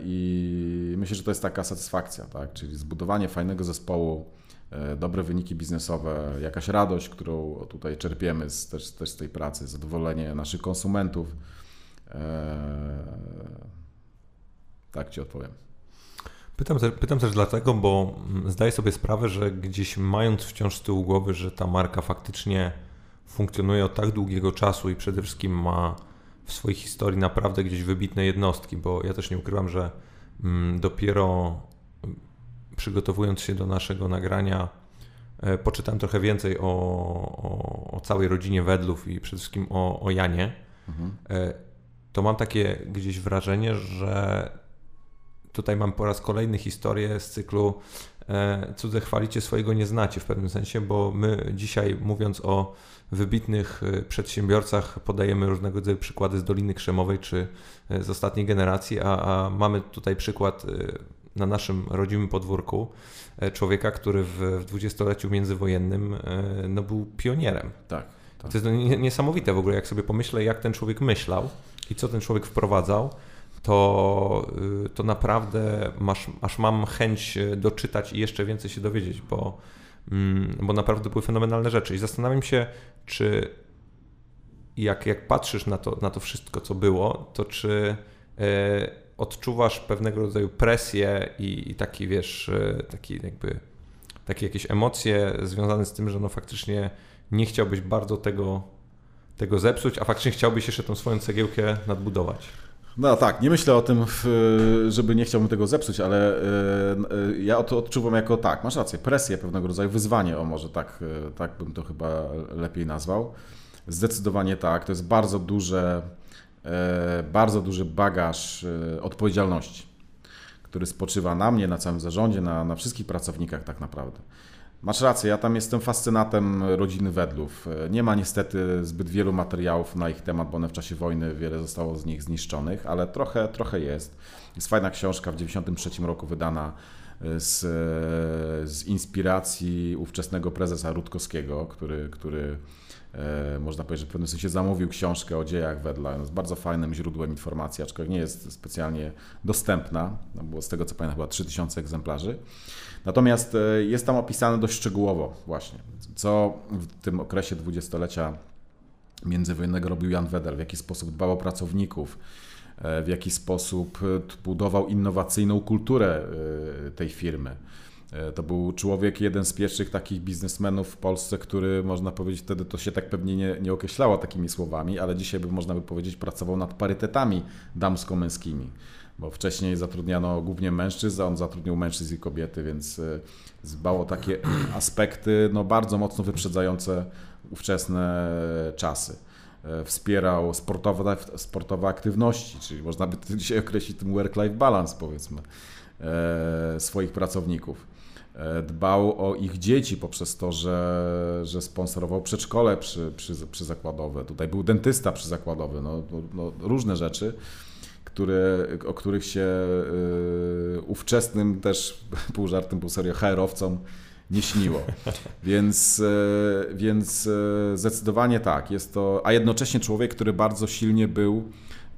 I myślę, że to jest taka satysfakcja, tak? czyli zbudowanie fajnego zespołu, E, dobre wyniki biznesowe, jakaś radość, którą tutaj czerpiemy z, też, też z tej pracy, zadowolenie naszych konsumentów. E, tak Ci odpowiem. Pytam, pytam też dlatego, bo zdaję sobie sprawę, że gdzieś mając wciąż z tyłu głowy, że ta marka faktycznie funkcjonuje od tak długiego czasu i przede wszystkim ma w swojej historii naprawdę gdzieś wybitne jednostki, bo ja też nie ukrywam, że dopiero przygotowując się do naszego nagrania, e, poczytałem trochę więcej o, o, o całej rodzinie Wedlów i przede wszystkim o, o Janie, mhm. E, to mam takie gdzieś wrażenie, że tutaj mam po raz kolejny historię z cyklu e, Cudze chwalicie, swojego nie znacie w pewnym sensie, bo my dzisiaj mówiąc o wybitnych e, przedsiębiorcach podajemy różnego rodzaju przykłady z Doliny Krzemowej czy e, z ostatniej generacji, a, a mamy tutaj przykład na naszym rodzimym podwórku człowieka, który w dwudziestoleciu międzywojennym no, był pionierem. Tak. tak. To jest niesamowite w ogóle, jak sobie pomyślę, jak ten człowiek myślał i co ten człowiek wprowadzał to, y, to naprawdę masz, aż mam chęć y, doczytać i jeszcze więcej się dowiedzieć, bo, mm, bo naprawdę były fenomenalne rzeczy. I zastanawiam się, czy jak, jak patrzysz na to, na to wszystko, co było, to czy e, odczuwasz pewnego rodzaju presję i, i taki, wiesz, e, taki jakby takie jakieś emocje związane z tym, że no faktycznie nie chciałbyś bardzo tego, tego zepsuć, a faktycznie chciałbyś jeszcze tą swoją cegiełkę nadbudować. No tak, nie myślę o tym, żeby nie chciałbym tego zepsuć, ale e, e, ja to odczuwam jako tak, masz rację, presję pewnego rodzaju, wyzwanie, o może tak, e, tak bym to chyba lepiej nazwał. Zdecydowanie tak, to jest bardzo duże, bardzo duży bagaż odpowiedzialności, który spoczywa na mnie, na całym zarządzie, na, na wszystkich pracownikach tak naprawdę. Masz rację, ja tam jestem fascynatem rodziny Wedlów. Nie ma niestety zbyt wielu materiałów na ich temat, bo one w czasie wojny wiele zostało z nich zniszczonych, ale trochę, trochę jest. Jest fajna książka w 1993 roku wydana e, z, z inspiracji ówczesnego prezesa Rutkowskiego, który, który e, można powiedzieć, że w pewnym sensie zamówił książkę o dziejach Wedla. Jest bardzo fajnym źródłem informacji, aczkolwiek nie jest specjalnie dostępna, no bo z tego co pamiętam chyba 3000 egzemplarzy. Natomiast e, jest tam opisane dość szczegółowo właśnie, co w tym okresie dwudziestolecia międzywojennego robił Jan Wedel, w jaki sposób dbał o pracowników, e, w jaki sposób e, budował innowacyjną kulturę tej firmy. To był człowiek, jeden z pierwszych takich biznesmenów w Polsce, który można powiedzieć, wtedy to się tak pewnie nie, nie określało takimi słowami, ale dzisiaj by można by powiedzieć, pracował nad parytetami damsko-męskimi bo wcześniej zatrudniano głównie mężczyzn, a on zatrudnił mężczyzn i kobiety, więc dbał e, o takie aspekty no, bardzo mocno wyprzedzające ówczesne czasy. E, wspierał sportowe, sportowe aktywności, czyli można by dzisiaj określić tym work-life balance, powiedzmy, e, swoich pracowników. Dbał o ich dzieci poprzez to, że, że sponsorował przedszkole przy, przy, przyzakładowe. Tutaj był dentysta przyzakładowy, no, no, no różne rzeczy które, o których się y, ówczesnym też pół żartem, pół serio HR-owcom nie śniło. Więc, y, więc y, zdecydowanie tak, jest to, a jednocześnie człowiek, który bardzo silnie był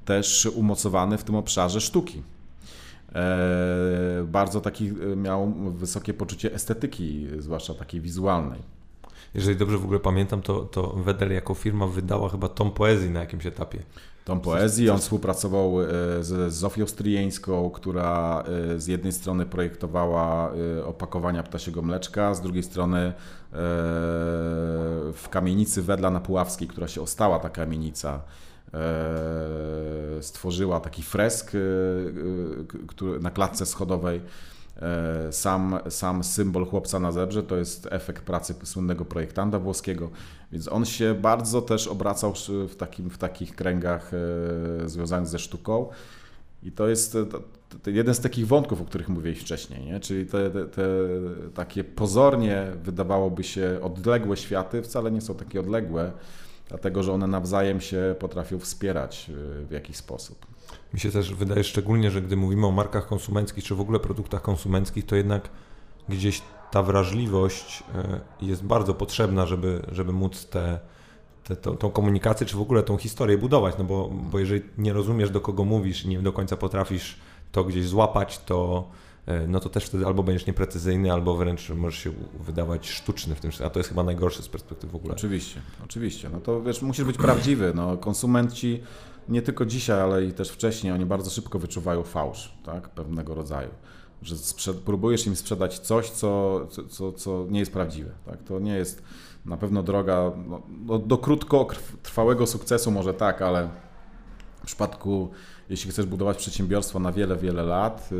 też umocowany w tym obszarze sztuki. E, bardzo taki miał wysokie poczucie estetyki, zwłaszcza takiej wizualnej. Jeżeli dobrze w ogóle pamiętam, to, to Wedel jako firma wydała chyba tom poezji na jakimś etapie tą poezji. On współpracował e, z Zofią Stryjeńską, która e, z jednej strony projektowała e, opakowania ptasiego mleczka, z drugiej strony w kamienicy Wedla na Puławskiej, która się ostała, ta kamienica, stworzyła taki fresk na klatce schodowej sam, sam symbol chłopca na zebrze to jest efekt pracy słynnego projektanta włoskiego, więc on się bardzo też obracał w, takim, w takich kręgach e, związanych ze sztuką. I to jest to jeden z takich wątków, o których mówiłeś wcześniej, nie? czyli te, te, te, takie pozornie wydawałoby się odległe światy wcale nie są takie odległe, dlatego że one nawzajem się potrafią wspierać e, w jakiś sposób. Mi się też wydaje szczególnie, że gdy mówimy o markach konsumenckich, czy w ogóle produktach konsumenckich, to jednak gdzieś ta wrażliwość e, jest bardzo potrzebna, żeby, żeby móc te, te, tą, tą, komunikację, czy w ogóle tą historię budować, no bo, bo jeżeli nie rozumiesz, do kogo mówisz i nie do końca potrafisz to gdzieś złapać, to, e, no to też wtedy albo będziesz nieprecyzyjny, albo wręcz możesz się wydawać sztuczny w tym, a to jest chyba najgorsze z perspektywy w ogóle. Oczywiście, oczywiście. No to wiesz, musisz być prawdziwy. No, konsumenci nie tylko dzisiaj, ale i też wcześniej, oni bardzo szybko wyczuwają fałsz, tak, pewnego rodzaju. Że próbujesz im sprzedać coś, co, co, co nie jest prawdziwe. Tak? To nie jest na pewno droga no, do krótkotrwałego sukcesu, może tak, ale, W przypadku, jeśli chcesz budować przedsiębiorstwo na wiele, wiele lat, y,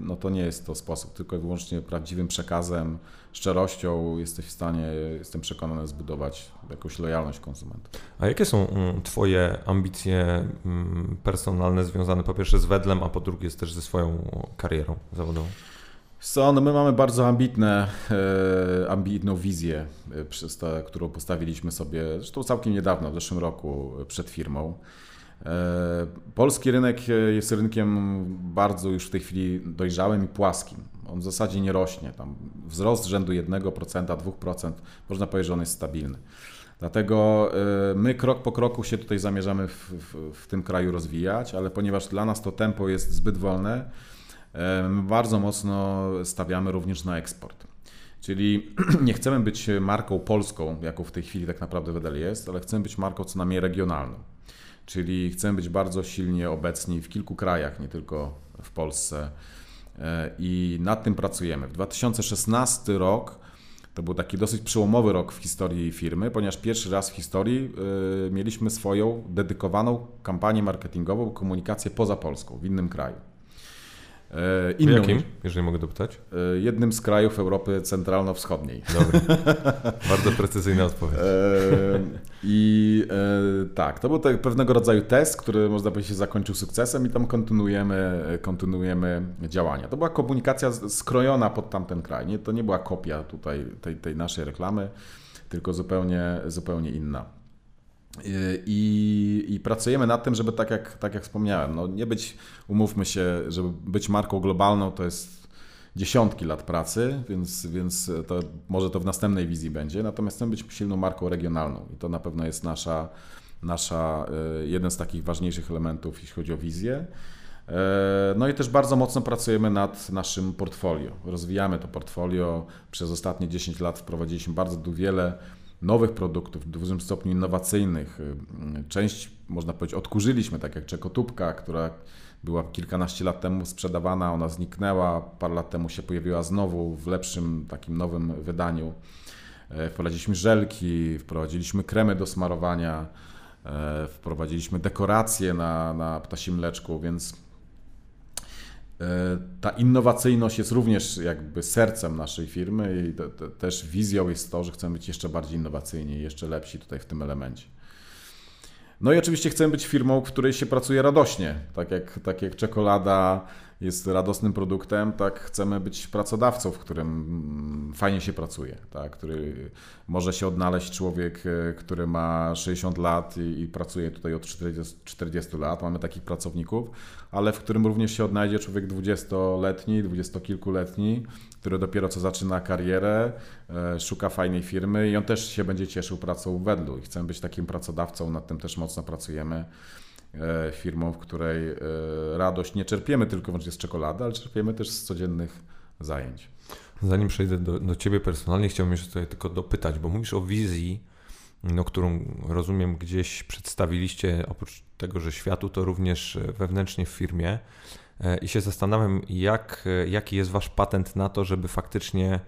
no to nie jest to sposób. Tylko i wyłącznie prawdziwym przekazem, szczerością jesteś w stanie, jestem przekonany, zbudować jakąś lojalność konsumentów. A jakie są mm, Twoje ambicje mm, personalne związane po pierwsze z Wedlem, a po drugie też ze swoją karierą zawodową? Co, no my mamy bardzo ambitne, e, ambitną wizję, e, przez którą postawiliśmy sobie, zresztą całkiem niedawno, w zeszłym roku przed firmą. E, polski rynek jest rynkiem bardzo już w tej chwili dojrzałym i płaskim. On w zasadzie nie rośnie. Tam wzrost rzędu 1%, 2%, można powiedzieć, że on jest stabilny. Dlatego my krok po kroku się tutaj zamierzamy w, w, w tym kraju rozwijać, ale ponieważ dla nas to tempo jest zbyt wolne, My bardzo mocno stawiamy również na eksport. Czyli nie chcemy być marką polską, jaką w tej chwili tak naprawdę Wedel jest, ale chcemy być marką co najmniej regionalną. Czyli chcemy być bardzo silnie obecni w kilku krajach, nie tylko w Polsce. E, I nad tym pracujemy. W 2016 rok to był taki dosyć przełomowy rok w historii firmy, ponieważ pierwszy raz w historii e, mieliśmy swoją dedykowaną kampanię marketingową, komunikację poza Polską, w innym kraju. E, inną, Jakim, jeżeli mogę dopytać? E, jednym z krajów Europy Centralno-Wschodniej. Dobry. Bardzo precyzyjna odpowiedź. E, I tak, to był tak pewnego rodzaju test, który można powiedzieć się zakończył sukcesem i tam kontynuujemy, kontynuujemy działania. To była komunikacja skrojona pod tamten kraj. Nie, to nie była kopia tutaj tej, tej naszej reklamy, tylko zupełnie, zupełnie inna. I, pracujemy nad tym, żeby tak jak, tak jak wspomniałem, no nie być, umówmy się, żeby być marką globalną to jest dziesiątki lat pracy, więc, więc to może to w następnej wizji będzie. Natomiast chcemy być silną marką regionalną i to na pewno jest nasza, nasza e, jeden z takich ważniejszych elementów, jeśli chodzi o wizję. E, no i też bardzo mocno pracujemy nad naszym portfolio. Rozwijamy to portfolio. Przez ostatnie 10 lat wprowadziliśmy bardzo wiele nowych produktów, w dużym stopniu innowacyjnych. Y, część, można powiedzieć, odkurzyliśmy, tak jak czekotubka, która była kilkanaście lat temu sprzedawana, ona zniknęła, parę lat temu się pojawiła znowu w lepszym, takim nowym wydaniu. E, wprowadziliśmy żelki, wprowadziliśmy kremy do smarowania, e, wprowadziliśmy dekoracje na, na ptasim mleczku, więc ta innowacyjność jest również jakby sercem naszej firmy i to, to też wizją jest to, że chcemy być jeszcze bardziej innowacyjni, jeszcze lepsi tutaj w tym elemencie. No i oczywiście chcemy być firmą, w której się pracuje radośnie, tak jak, tak jak czekolada jest radosnym produktem, tak chcemy być pracodawcą, w którym mm, fajnie się pracuje, tak? który może się odnaleźć człowiek, e, który ma 60 lat i, i pracuje tutaj od 40, 40 lat, mamy takich pracowników, ale w którym również się odnajdzie człowiek 20-letni, dwudziestokilkuletni, który dopiero co zaczyna karierę, e, szuka fajnej firmy i on też się będzie cieszył pracą w Wedlu i chcemy być takim pracodawcą, nad tym też mocno pracujemy. E, firmą, w której e, radość nie czerpiemy tylko z czekolady, ale czerpiemy też z codziennych zajęć. Zanim przejdę do, do Ciebie personalnie, chciałbym jeszcze tutaj tylko dopytać, bo mówisz o wizji, no, którą rozumiem gdzieś przedstawiliście, oprócz tego, że światu, to również wewnętrznie w firmie. E, I się zastanawiam, jak, jaki jest Wasz patent na to, żeby faktycznie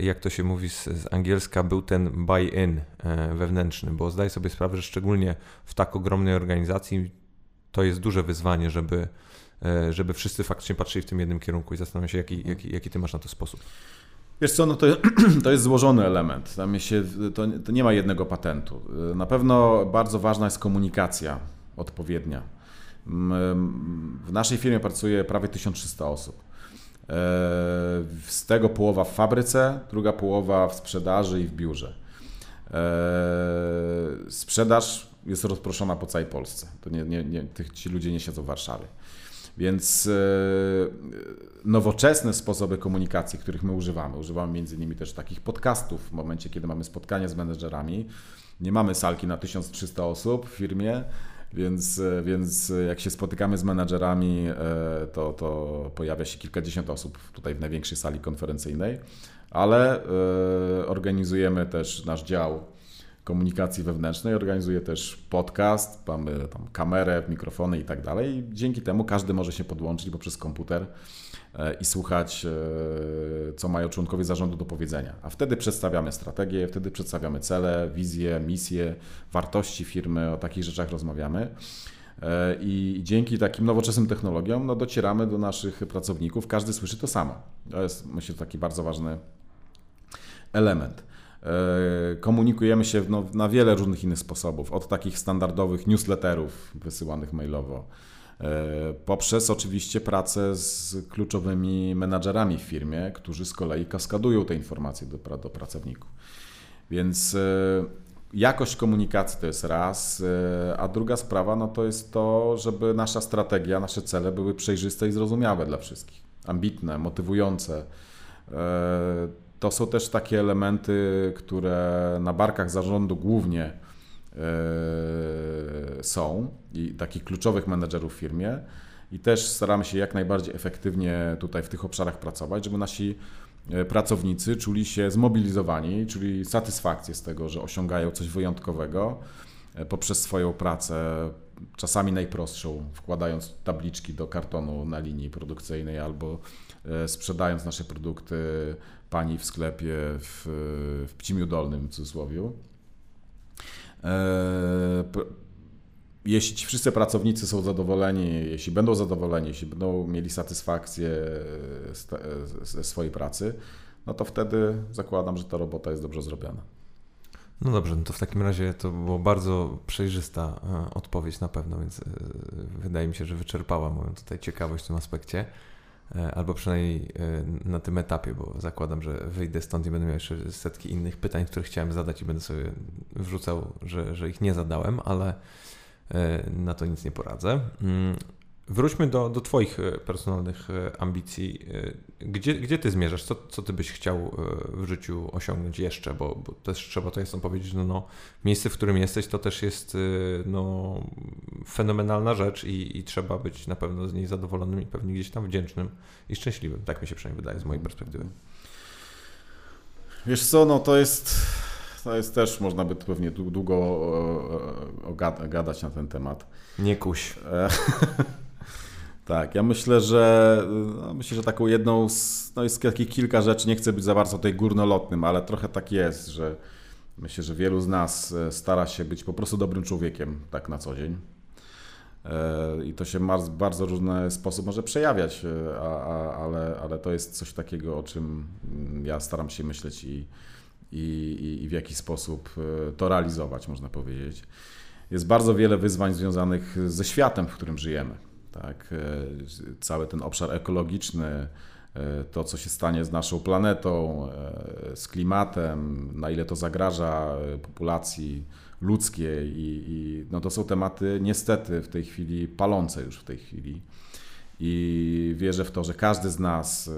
jak to się mówi z, z angielska, był ten buy-in e, wewnętrzny, bo zdaję sobie sprawę, że szczególnie w tak ogromnej organizacji to jest duże wyzwanie, żeby, e, żeby wszyscy faktycznie patrzyli w tym jednym kierunku i zastanawiam się, jaki, jaki, jaki ty masz na to sposób. Wiesz co, no to, to jest złożony element. Tam się, to, to nie ma jednego patentu. Na pewno bardzo ważna jest komunikacja odpowiednia. W naszej firmie pracuje prawie 1300 osób. E, z tego połowa w fabryce, druga połowa w sprzedaży i w biurze. E, sprzedaż jest rozproszona po całej Polsce. To nie, nie, nie, ci ludzie nie siedzą w Warszawie. Więc e, nowoczesne sposoby komunikacji, których my używamy, używamy między innymi też takich podcastów w momencie, kiedy mamy spotkania z menedżerami. Nie mamy salki na 1300 osób w firmie, więc, więc jak się spotykamy z menadżerami, e, to, to pojawia się kilkadziesiąt osób tutaj w największej sali konferencyjnej, ale e, organizujemy też nasz dział komunikacji wewnętrznej, organizuje też podcast, mamy tam kamerę, mikrofony i tak dalej. Dzięki temu każdy może się podłączyć poprzez komputer i słuchać, e, co mają członkowie zarządu do powiedzenia. A wtedy przedstawiamy strategię, wtedy przedstawiamy cele, wizje, misje, wartości firmy, o takich rzeczach rozmawiamy. E, I dzięki takim nowoczesnym technologiom no, docieramy do naszych pracowników, każdy słyszy to samo. To jest myślę taki bardzo ważny element. E, komunikujemy się no, na wiele różnych innych sposobów, od takich standardowych newsletterów wysyłanych mailowo, e, poprzez oczywiście pracę z kluczowymi menadżerami w firmie, którzy z kolei kaskadują te informacje do, do pracowników. Więc jakość komunikacji to jest raz, e, a druga sprawa no to jest to, żeby nasza strategia, nasze cele były przejrzyste i zrozumiałe dla wszystkich, ambitne, motywujące. E, to są też takie elementy, które na barkach zarządu głównie e, są i takich kluczowych menedżerów w firmie. I też staramy się jak najbardziej efektywnie tutaj w tych obszarach pracować, żeby nasi E, pracownicy czuli się zmobilizowani, czuli satysfakcję z tego, że osiągają coś wyjątkowego e, poprzez swoją pracę, czasami najprostszą, wkładając tabliczki do kartonu na linii produkcyjnej albo e, sprzedając nasze produkty pani w sklepie w, w Pcimiu Dolnym w cudzysłowie jeśli ci wszyscy pracownicy są zadowoleni, jeśli będą zadowoleni, jeśli będą mieli satysfakcję ze swojej pracy, no to wtedy zakładam, że ta robota jest dobrze zrobiona. No dobrze, no to w takim razie to była bardzo przejrzysta e, odpowiedź na pewno, więc e, wydaje mi się, że wyczerpała moją tutaj ciekawość w tym aspekcie, e, albo przynajmniej na tym etapie, bo zakładam, że wyjdę stąd i będę miał jeszcze setki innych pytań, które chciałem zadać i będę sobie wrzucał, że, że ich nie zadałem, ale E, na to nic nie poradzę. Wróćmy do, do Twoich e, personalnych e, ambicji. Gdzie, gdzie Ty zmierzasz? Co, co Ty byś chciał w życiu osiągnąć jeszcze? Bo, bo też trzeba to jasno powiedzieć, no, no, miejsce, w którym jesteś, to też jest no, fenomenalna rzecz i, i trzeba być na pewno z niej zadowolonym i pewnie gdzieś tam wdzięcznym i szczęśliwym. Tak mi się przynajmniej wydaje z mojej perspektywy. Wiesz co, no to jest to jest też, można by pewnie długo gadać na ten temat. Nie kuś. E, tak, ja myślę, że no myślę, że taką jedną z, no jest takich kilka rzeczy, nie chcę być za bardzo tutaj górnolotnym, ale trochę tak jest, że myślę, że wielu z nas e, stara się być po prostu dobrym człowiekiem tak na co dzień. E, I to się w bardzo różny sposób może przejawiać, a, a, ale, ale to jest coś takiego, o czym mm, ja staram się myśleć i, i, i w jaki sposób e, to realizować, można powiedzieć. Jest bardzo wiele wyzwań związanych ze światem, w którym żyjemy. Tak? E, cały ten obszar ekologiczny, e, to co się stanie z naszą planetą, z klimatem, na ile to zagraża populacji ludzkiej i, i no to są tematy niestety w tej chwili palące już w tej chwili i wierzę w to, że każdy z nas e,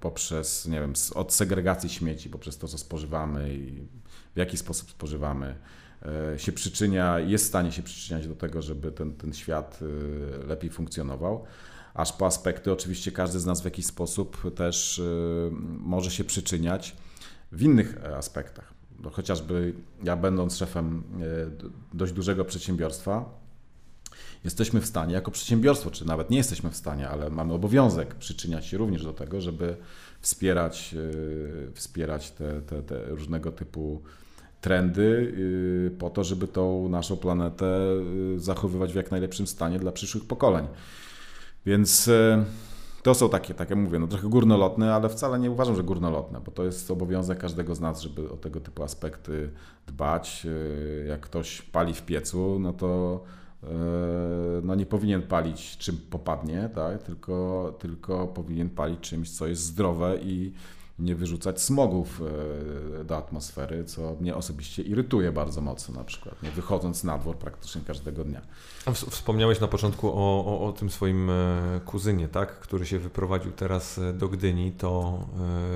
poprzez, nie wiem, od segregacji śmieci, poprzez to, co spożywamy i w jaki sposób spożywamy, e, się przyczynia, jest w stanie się przyczyniać do tego, żeby ten, ten świat e, lepiej funkcjonował. Aż po aspekty, oczywiście każdy z nas w jakiś sposób też może się przyczyniać w innych aspektach. No, chociażby ja, będąc szefem dość dużego przedsiębiorstwa, jesteśmy w stanie jako przedsiębiorstwo, czy nawet nie jesteśmy w stanie, ale mamy obowiązek przyczyniać się również do tego, żeby wspierać, e, wspierać te, te, te różnego typu trendy e, po to, żeby tą naszą planetę e, zachowywać w jak najlepszym stanie dla przyszłych pokoleń. Więc to są takie, tak jak mówię, no trochę górnolotne, ale wcale nie uważam, że górnolotne, bo to jest obowiązek każdego z nas, żeby o tego typu aspekty dbać. Jak ktoś pali w piecu, no to no nie powinien palić czym popadnie, tak? tylko, tylko powinien palić czymś, co jest zdrowe i nie wyrzucać smogów e, do atmosfery, co mnie osobiście irytuje bardzo mocno na przykład, nie? Wychodząc na dwór praktycznie każdego dnia. Wspomniałeś na początku o, o, o, tym swoim e, kuzynie, tak, który się wyprowadził teraz do Gdyni, to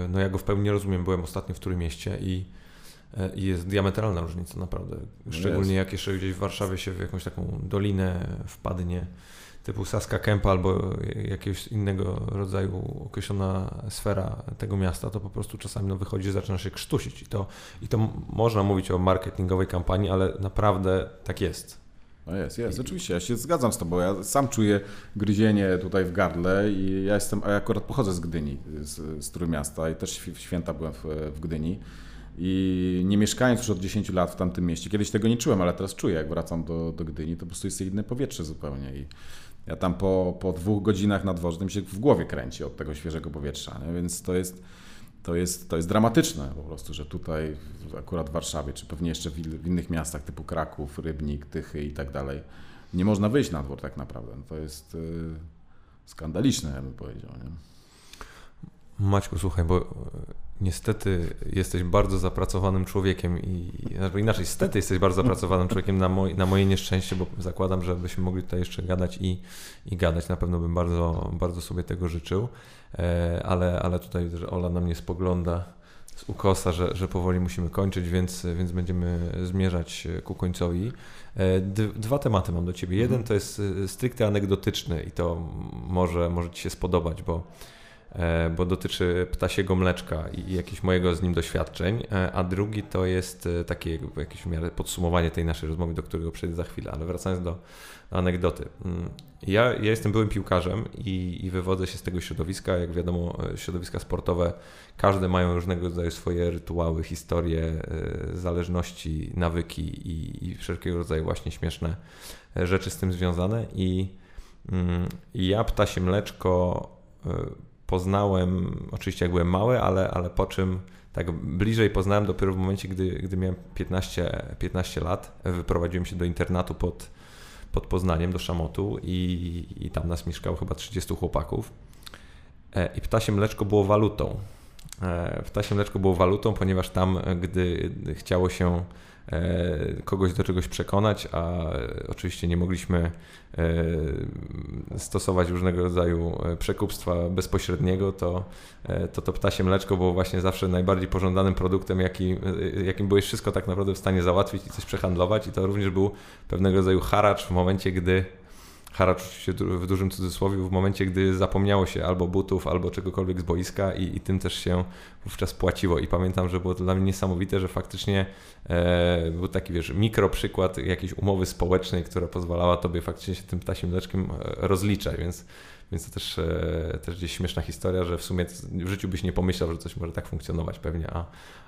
no ja go w pełni rozumiem, byłem ostatnio w którym mieście i E, i jest diametralna różnica naprawdę. Szczególnie jak jeszcze gdzieś w Warszawie się w jakąś taką dolinę wpadnie typu Saska Kępa albo jakiegoś innego rodzaju określona sfera tego miasta, to po prostu czasami no, wychodzi, zaczyna się krztusić. I to, I to można mówić o marketingowej kampanii, ale naprawdę tak jest. No jest, jest, oczywiście, ja się zgadzam z Tobą. Ja sam czuję gryzienie tutaj w gardle i ja jestem, a ja akurat pochodzę z Gdyni, z, z Trójmiasta i też w święta byłem w, w Gdyni. I nie mieszkając już od 10 lat w tamtym mieście, kiedyś tego nie czułem, ale teraz czuję, jak wracam do, do Gdyni, to po prostu jest inne powietrze zupełnie. I ja tam po, po dwóch godzinach na dworze mi się w głowie kręci od tego świeżego powietrza, nie? więc to jest, to, jest, to jest dramatyczne po prostu, że tutaj akurat w Warszawie, czy pewnie jeszcze w, innych miastach typu Kraków, Rybnik, Tychy i tak dalej, nie można wyjść na dwór tak naprawdę. To jest yy, skandaliczne, ja bym powiedział. Nie? Maćku, słuchaj, bo niestety jesteś bardzo zapracowanym człowiekiem i albo inaczej, stety jesteś bardzo zapracowanym człowiekiem na, moj, na moje nieszczęście, bo zakładam, że byśmy mogli tutaj jeszcze gadać i, i gadać. Na pewno bym bardzo, bardzo sobie tego życzył, e, ale, ale tutaj że Ola na mnie spogląda z ukosa, że, że powoli musimy kończyć, więc, więc będziemy zmierzać ku końcowi. E, dwa tematy mam do Ciebie. Jeden mhm. to jest e, stricte anegdotyczny i to może, może Ci się spodobać, bo bo dotyczy ptasiego mleczka i jakichś mojego z nim doświadczeń, e, a drugi to jest e, takie jakieś w miarę podsumowanie tej naszej rozmowy, do którego przejdę za chwilę, ale wracając do, do anegdoty. Mm, ja, ja jestem byłym piłkarzem i, i wywodzę się z tego środowiska. Jak wiadomo, środowiska sportowe, każde mają różnego rodzaju swoje rytuały, historie, zależności, nawyki i, i wszelkiego rodzaju właśnie śmieszne rzeczy z tym związane. I, mm, i ja ptasie mleczko poznałem, oczywiście jak byłem mały, ale, ale po czym tak bliżej poznałem dopiero w momencie, gdy, gdy miałem 15, 15 lat. Wyprowadziłem się do internatu pod, pod Poznaniem, do Szamotu i, i tam nas mieszkało chyba 30 chłopaków. E, I ptasie mleczko było walutą. E, ptasie mleczko było walutą, ponieważ tam, gdy chciało się kogoś do czegoś przekonać, a oczywiście nie mogliśmy e, stosować różnego rodzaju e, przekupstwa bezpośredniego, to to, to ptasie mleczko było właśnie zawsze najbardziej pożądanym produktem, jaki, jakim byłeś wszystko tak naprawdę w stanie załatwić i coś przehandlować. I to również był pewnego rodzaju haracz w momencie, gdy haracz oczywiście w dużym cudzysłowie, w momencie, gdy zapomniało się albo butów, albo czegokolwiek z boiska i, i tym też się wówczas płaciło. I pamiętam, że było to dla mnie niesamowite, że faktycznie e, był taki, wiesz, mikro przykład jakiejś umowy społecznej, która pozwalała tobie faktycznie się tym ptasim mleczkiem e, rozliczać, więc więc to też, e, też gdzieś śmieszna historia, że w sumie w życiu byś nie pomyślał, że coś może tak funkcjonować pewnie, a,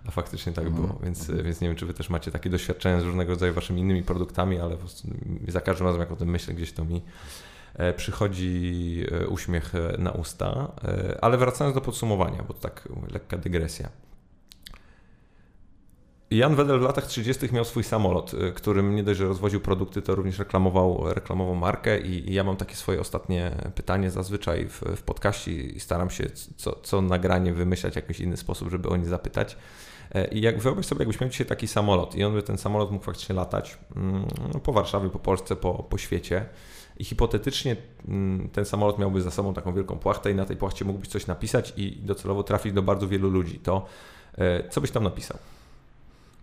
a faktycznie tak było. Mhm, więc, mhm. więc nie wiem, czy wy też macie takie doświadczenia z różnego rodzaju waszymi innymi produktami, ale za każdym razem jak o tym myślę, gdzieś to mi e, przychodzi uśmiech na usta. Ale wracając do podsumowania, bo to tak lekka dygresja. Jan Wedel w latach 30. miał swój samolot, y, którym nie dość, że rozwoził produkty, to również reklamował, reklamował markę i, i ja mam takie swoje ostatnie pytanie zazwyczaj w, w podcaście i staram się co, co nagranie wymyślać w jakiś inny sposób, żeby o nie zapytać. E, I jak wyobraź sobie, jakbyś miał dzisiaj taki samolot i on by ten samolot mógł faktycznie latać mm, no, po Warszawie, po Polsce, po, po świecie i hipotetycznie mm, ten samolot miałby za sobą taką wielką płachtę i na tej płachcie mógłbyś coś napisać i docelowo trafić do bardzo wielu ludzi, to e, co byś tam napisał?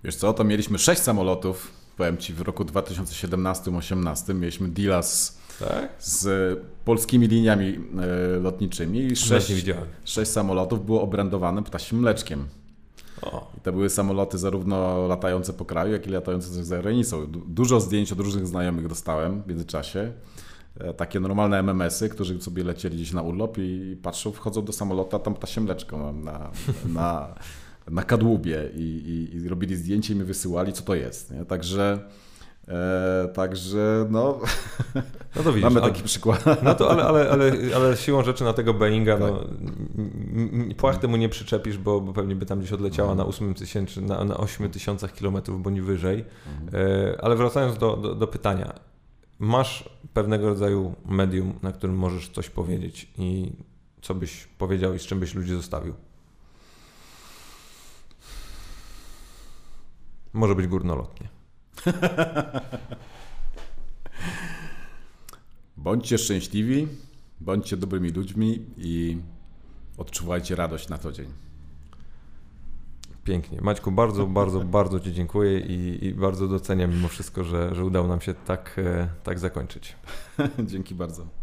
Wiesz co, to mieliśmy sześć samolotów, powiem Ci, w roku 2017-2018 mieliśmy deala z, tak? z polskimi liniami e, lotniczymi i sześć, sześć samolotów było obrędowane ptasim mleczkiem. O. I to były samoloty zarówno latające po kraju, jak i latające za granicą. Dużo zdjęć od różnych znajomych dostałem w międzyczasie. E, takie normalne MMS-y, którzy sobie lecieli gdzieś na urlop i patrzą, wchodzą do samolotu, a tam ptasie mleczko na, na, na kadłubie i, i, i robili zdjęcie i mi wysyłali, co to jest. Nie? Także. E, także no, no to widzisz, mamy taki ale, przykład. No to ale, ale, ale, ale siłą rzeczy na tego Boeinga tak. no, płachtę mu nie przyczepisz, bo, bo pewnie by tam gdzieś odleciała mhm. na 8 tysięcy, na, na 8 tysiącach kilometrów bądź wyżej. Mhm. E, ale wracając do, do, do pytania. Masz pewnego rodzaju medium, na którym możesz coś powiedzieć i co byś powiedział i z czym byś ludzi zostawił? Może być górnolotnie. bądźcie szczęśliwi, bądźcie dobrymi ludźmi i odczuwajcie radość na co dzień. Pięknie. Maćku, bardzo, bardzo, bardzo Ci dziękuję i, i, bardzo doceniam mimo wszystko, że, że udało nam się tak, e, tak zakończyć. Dzięki bardzo.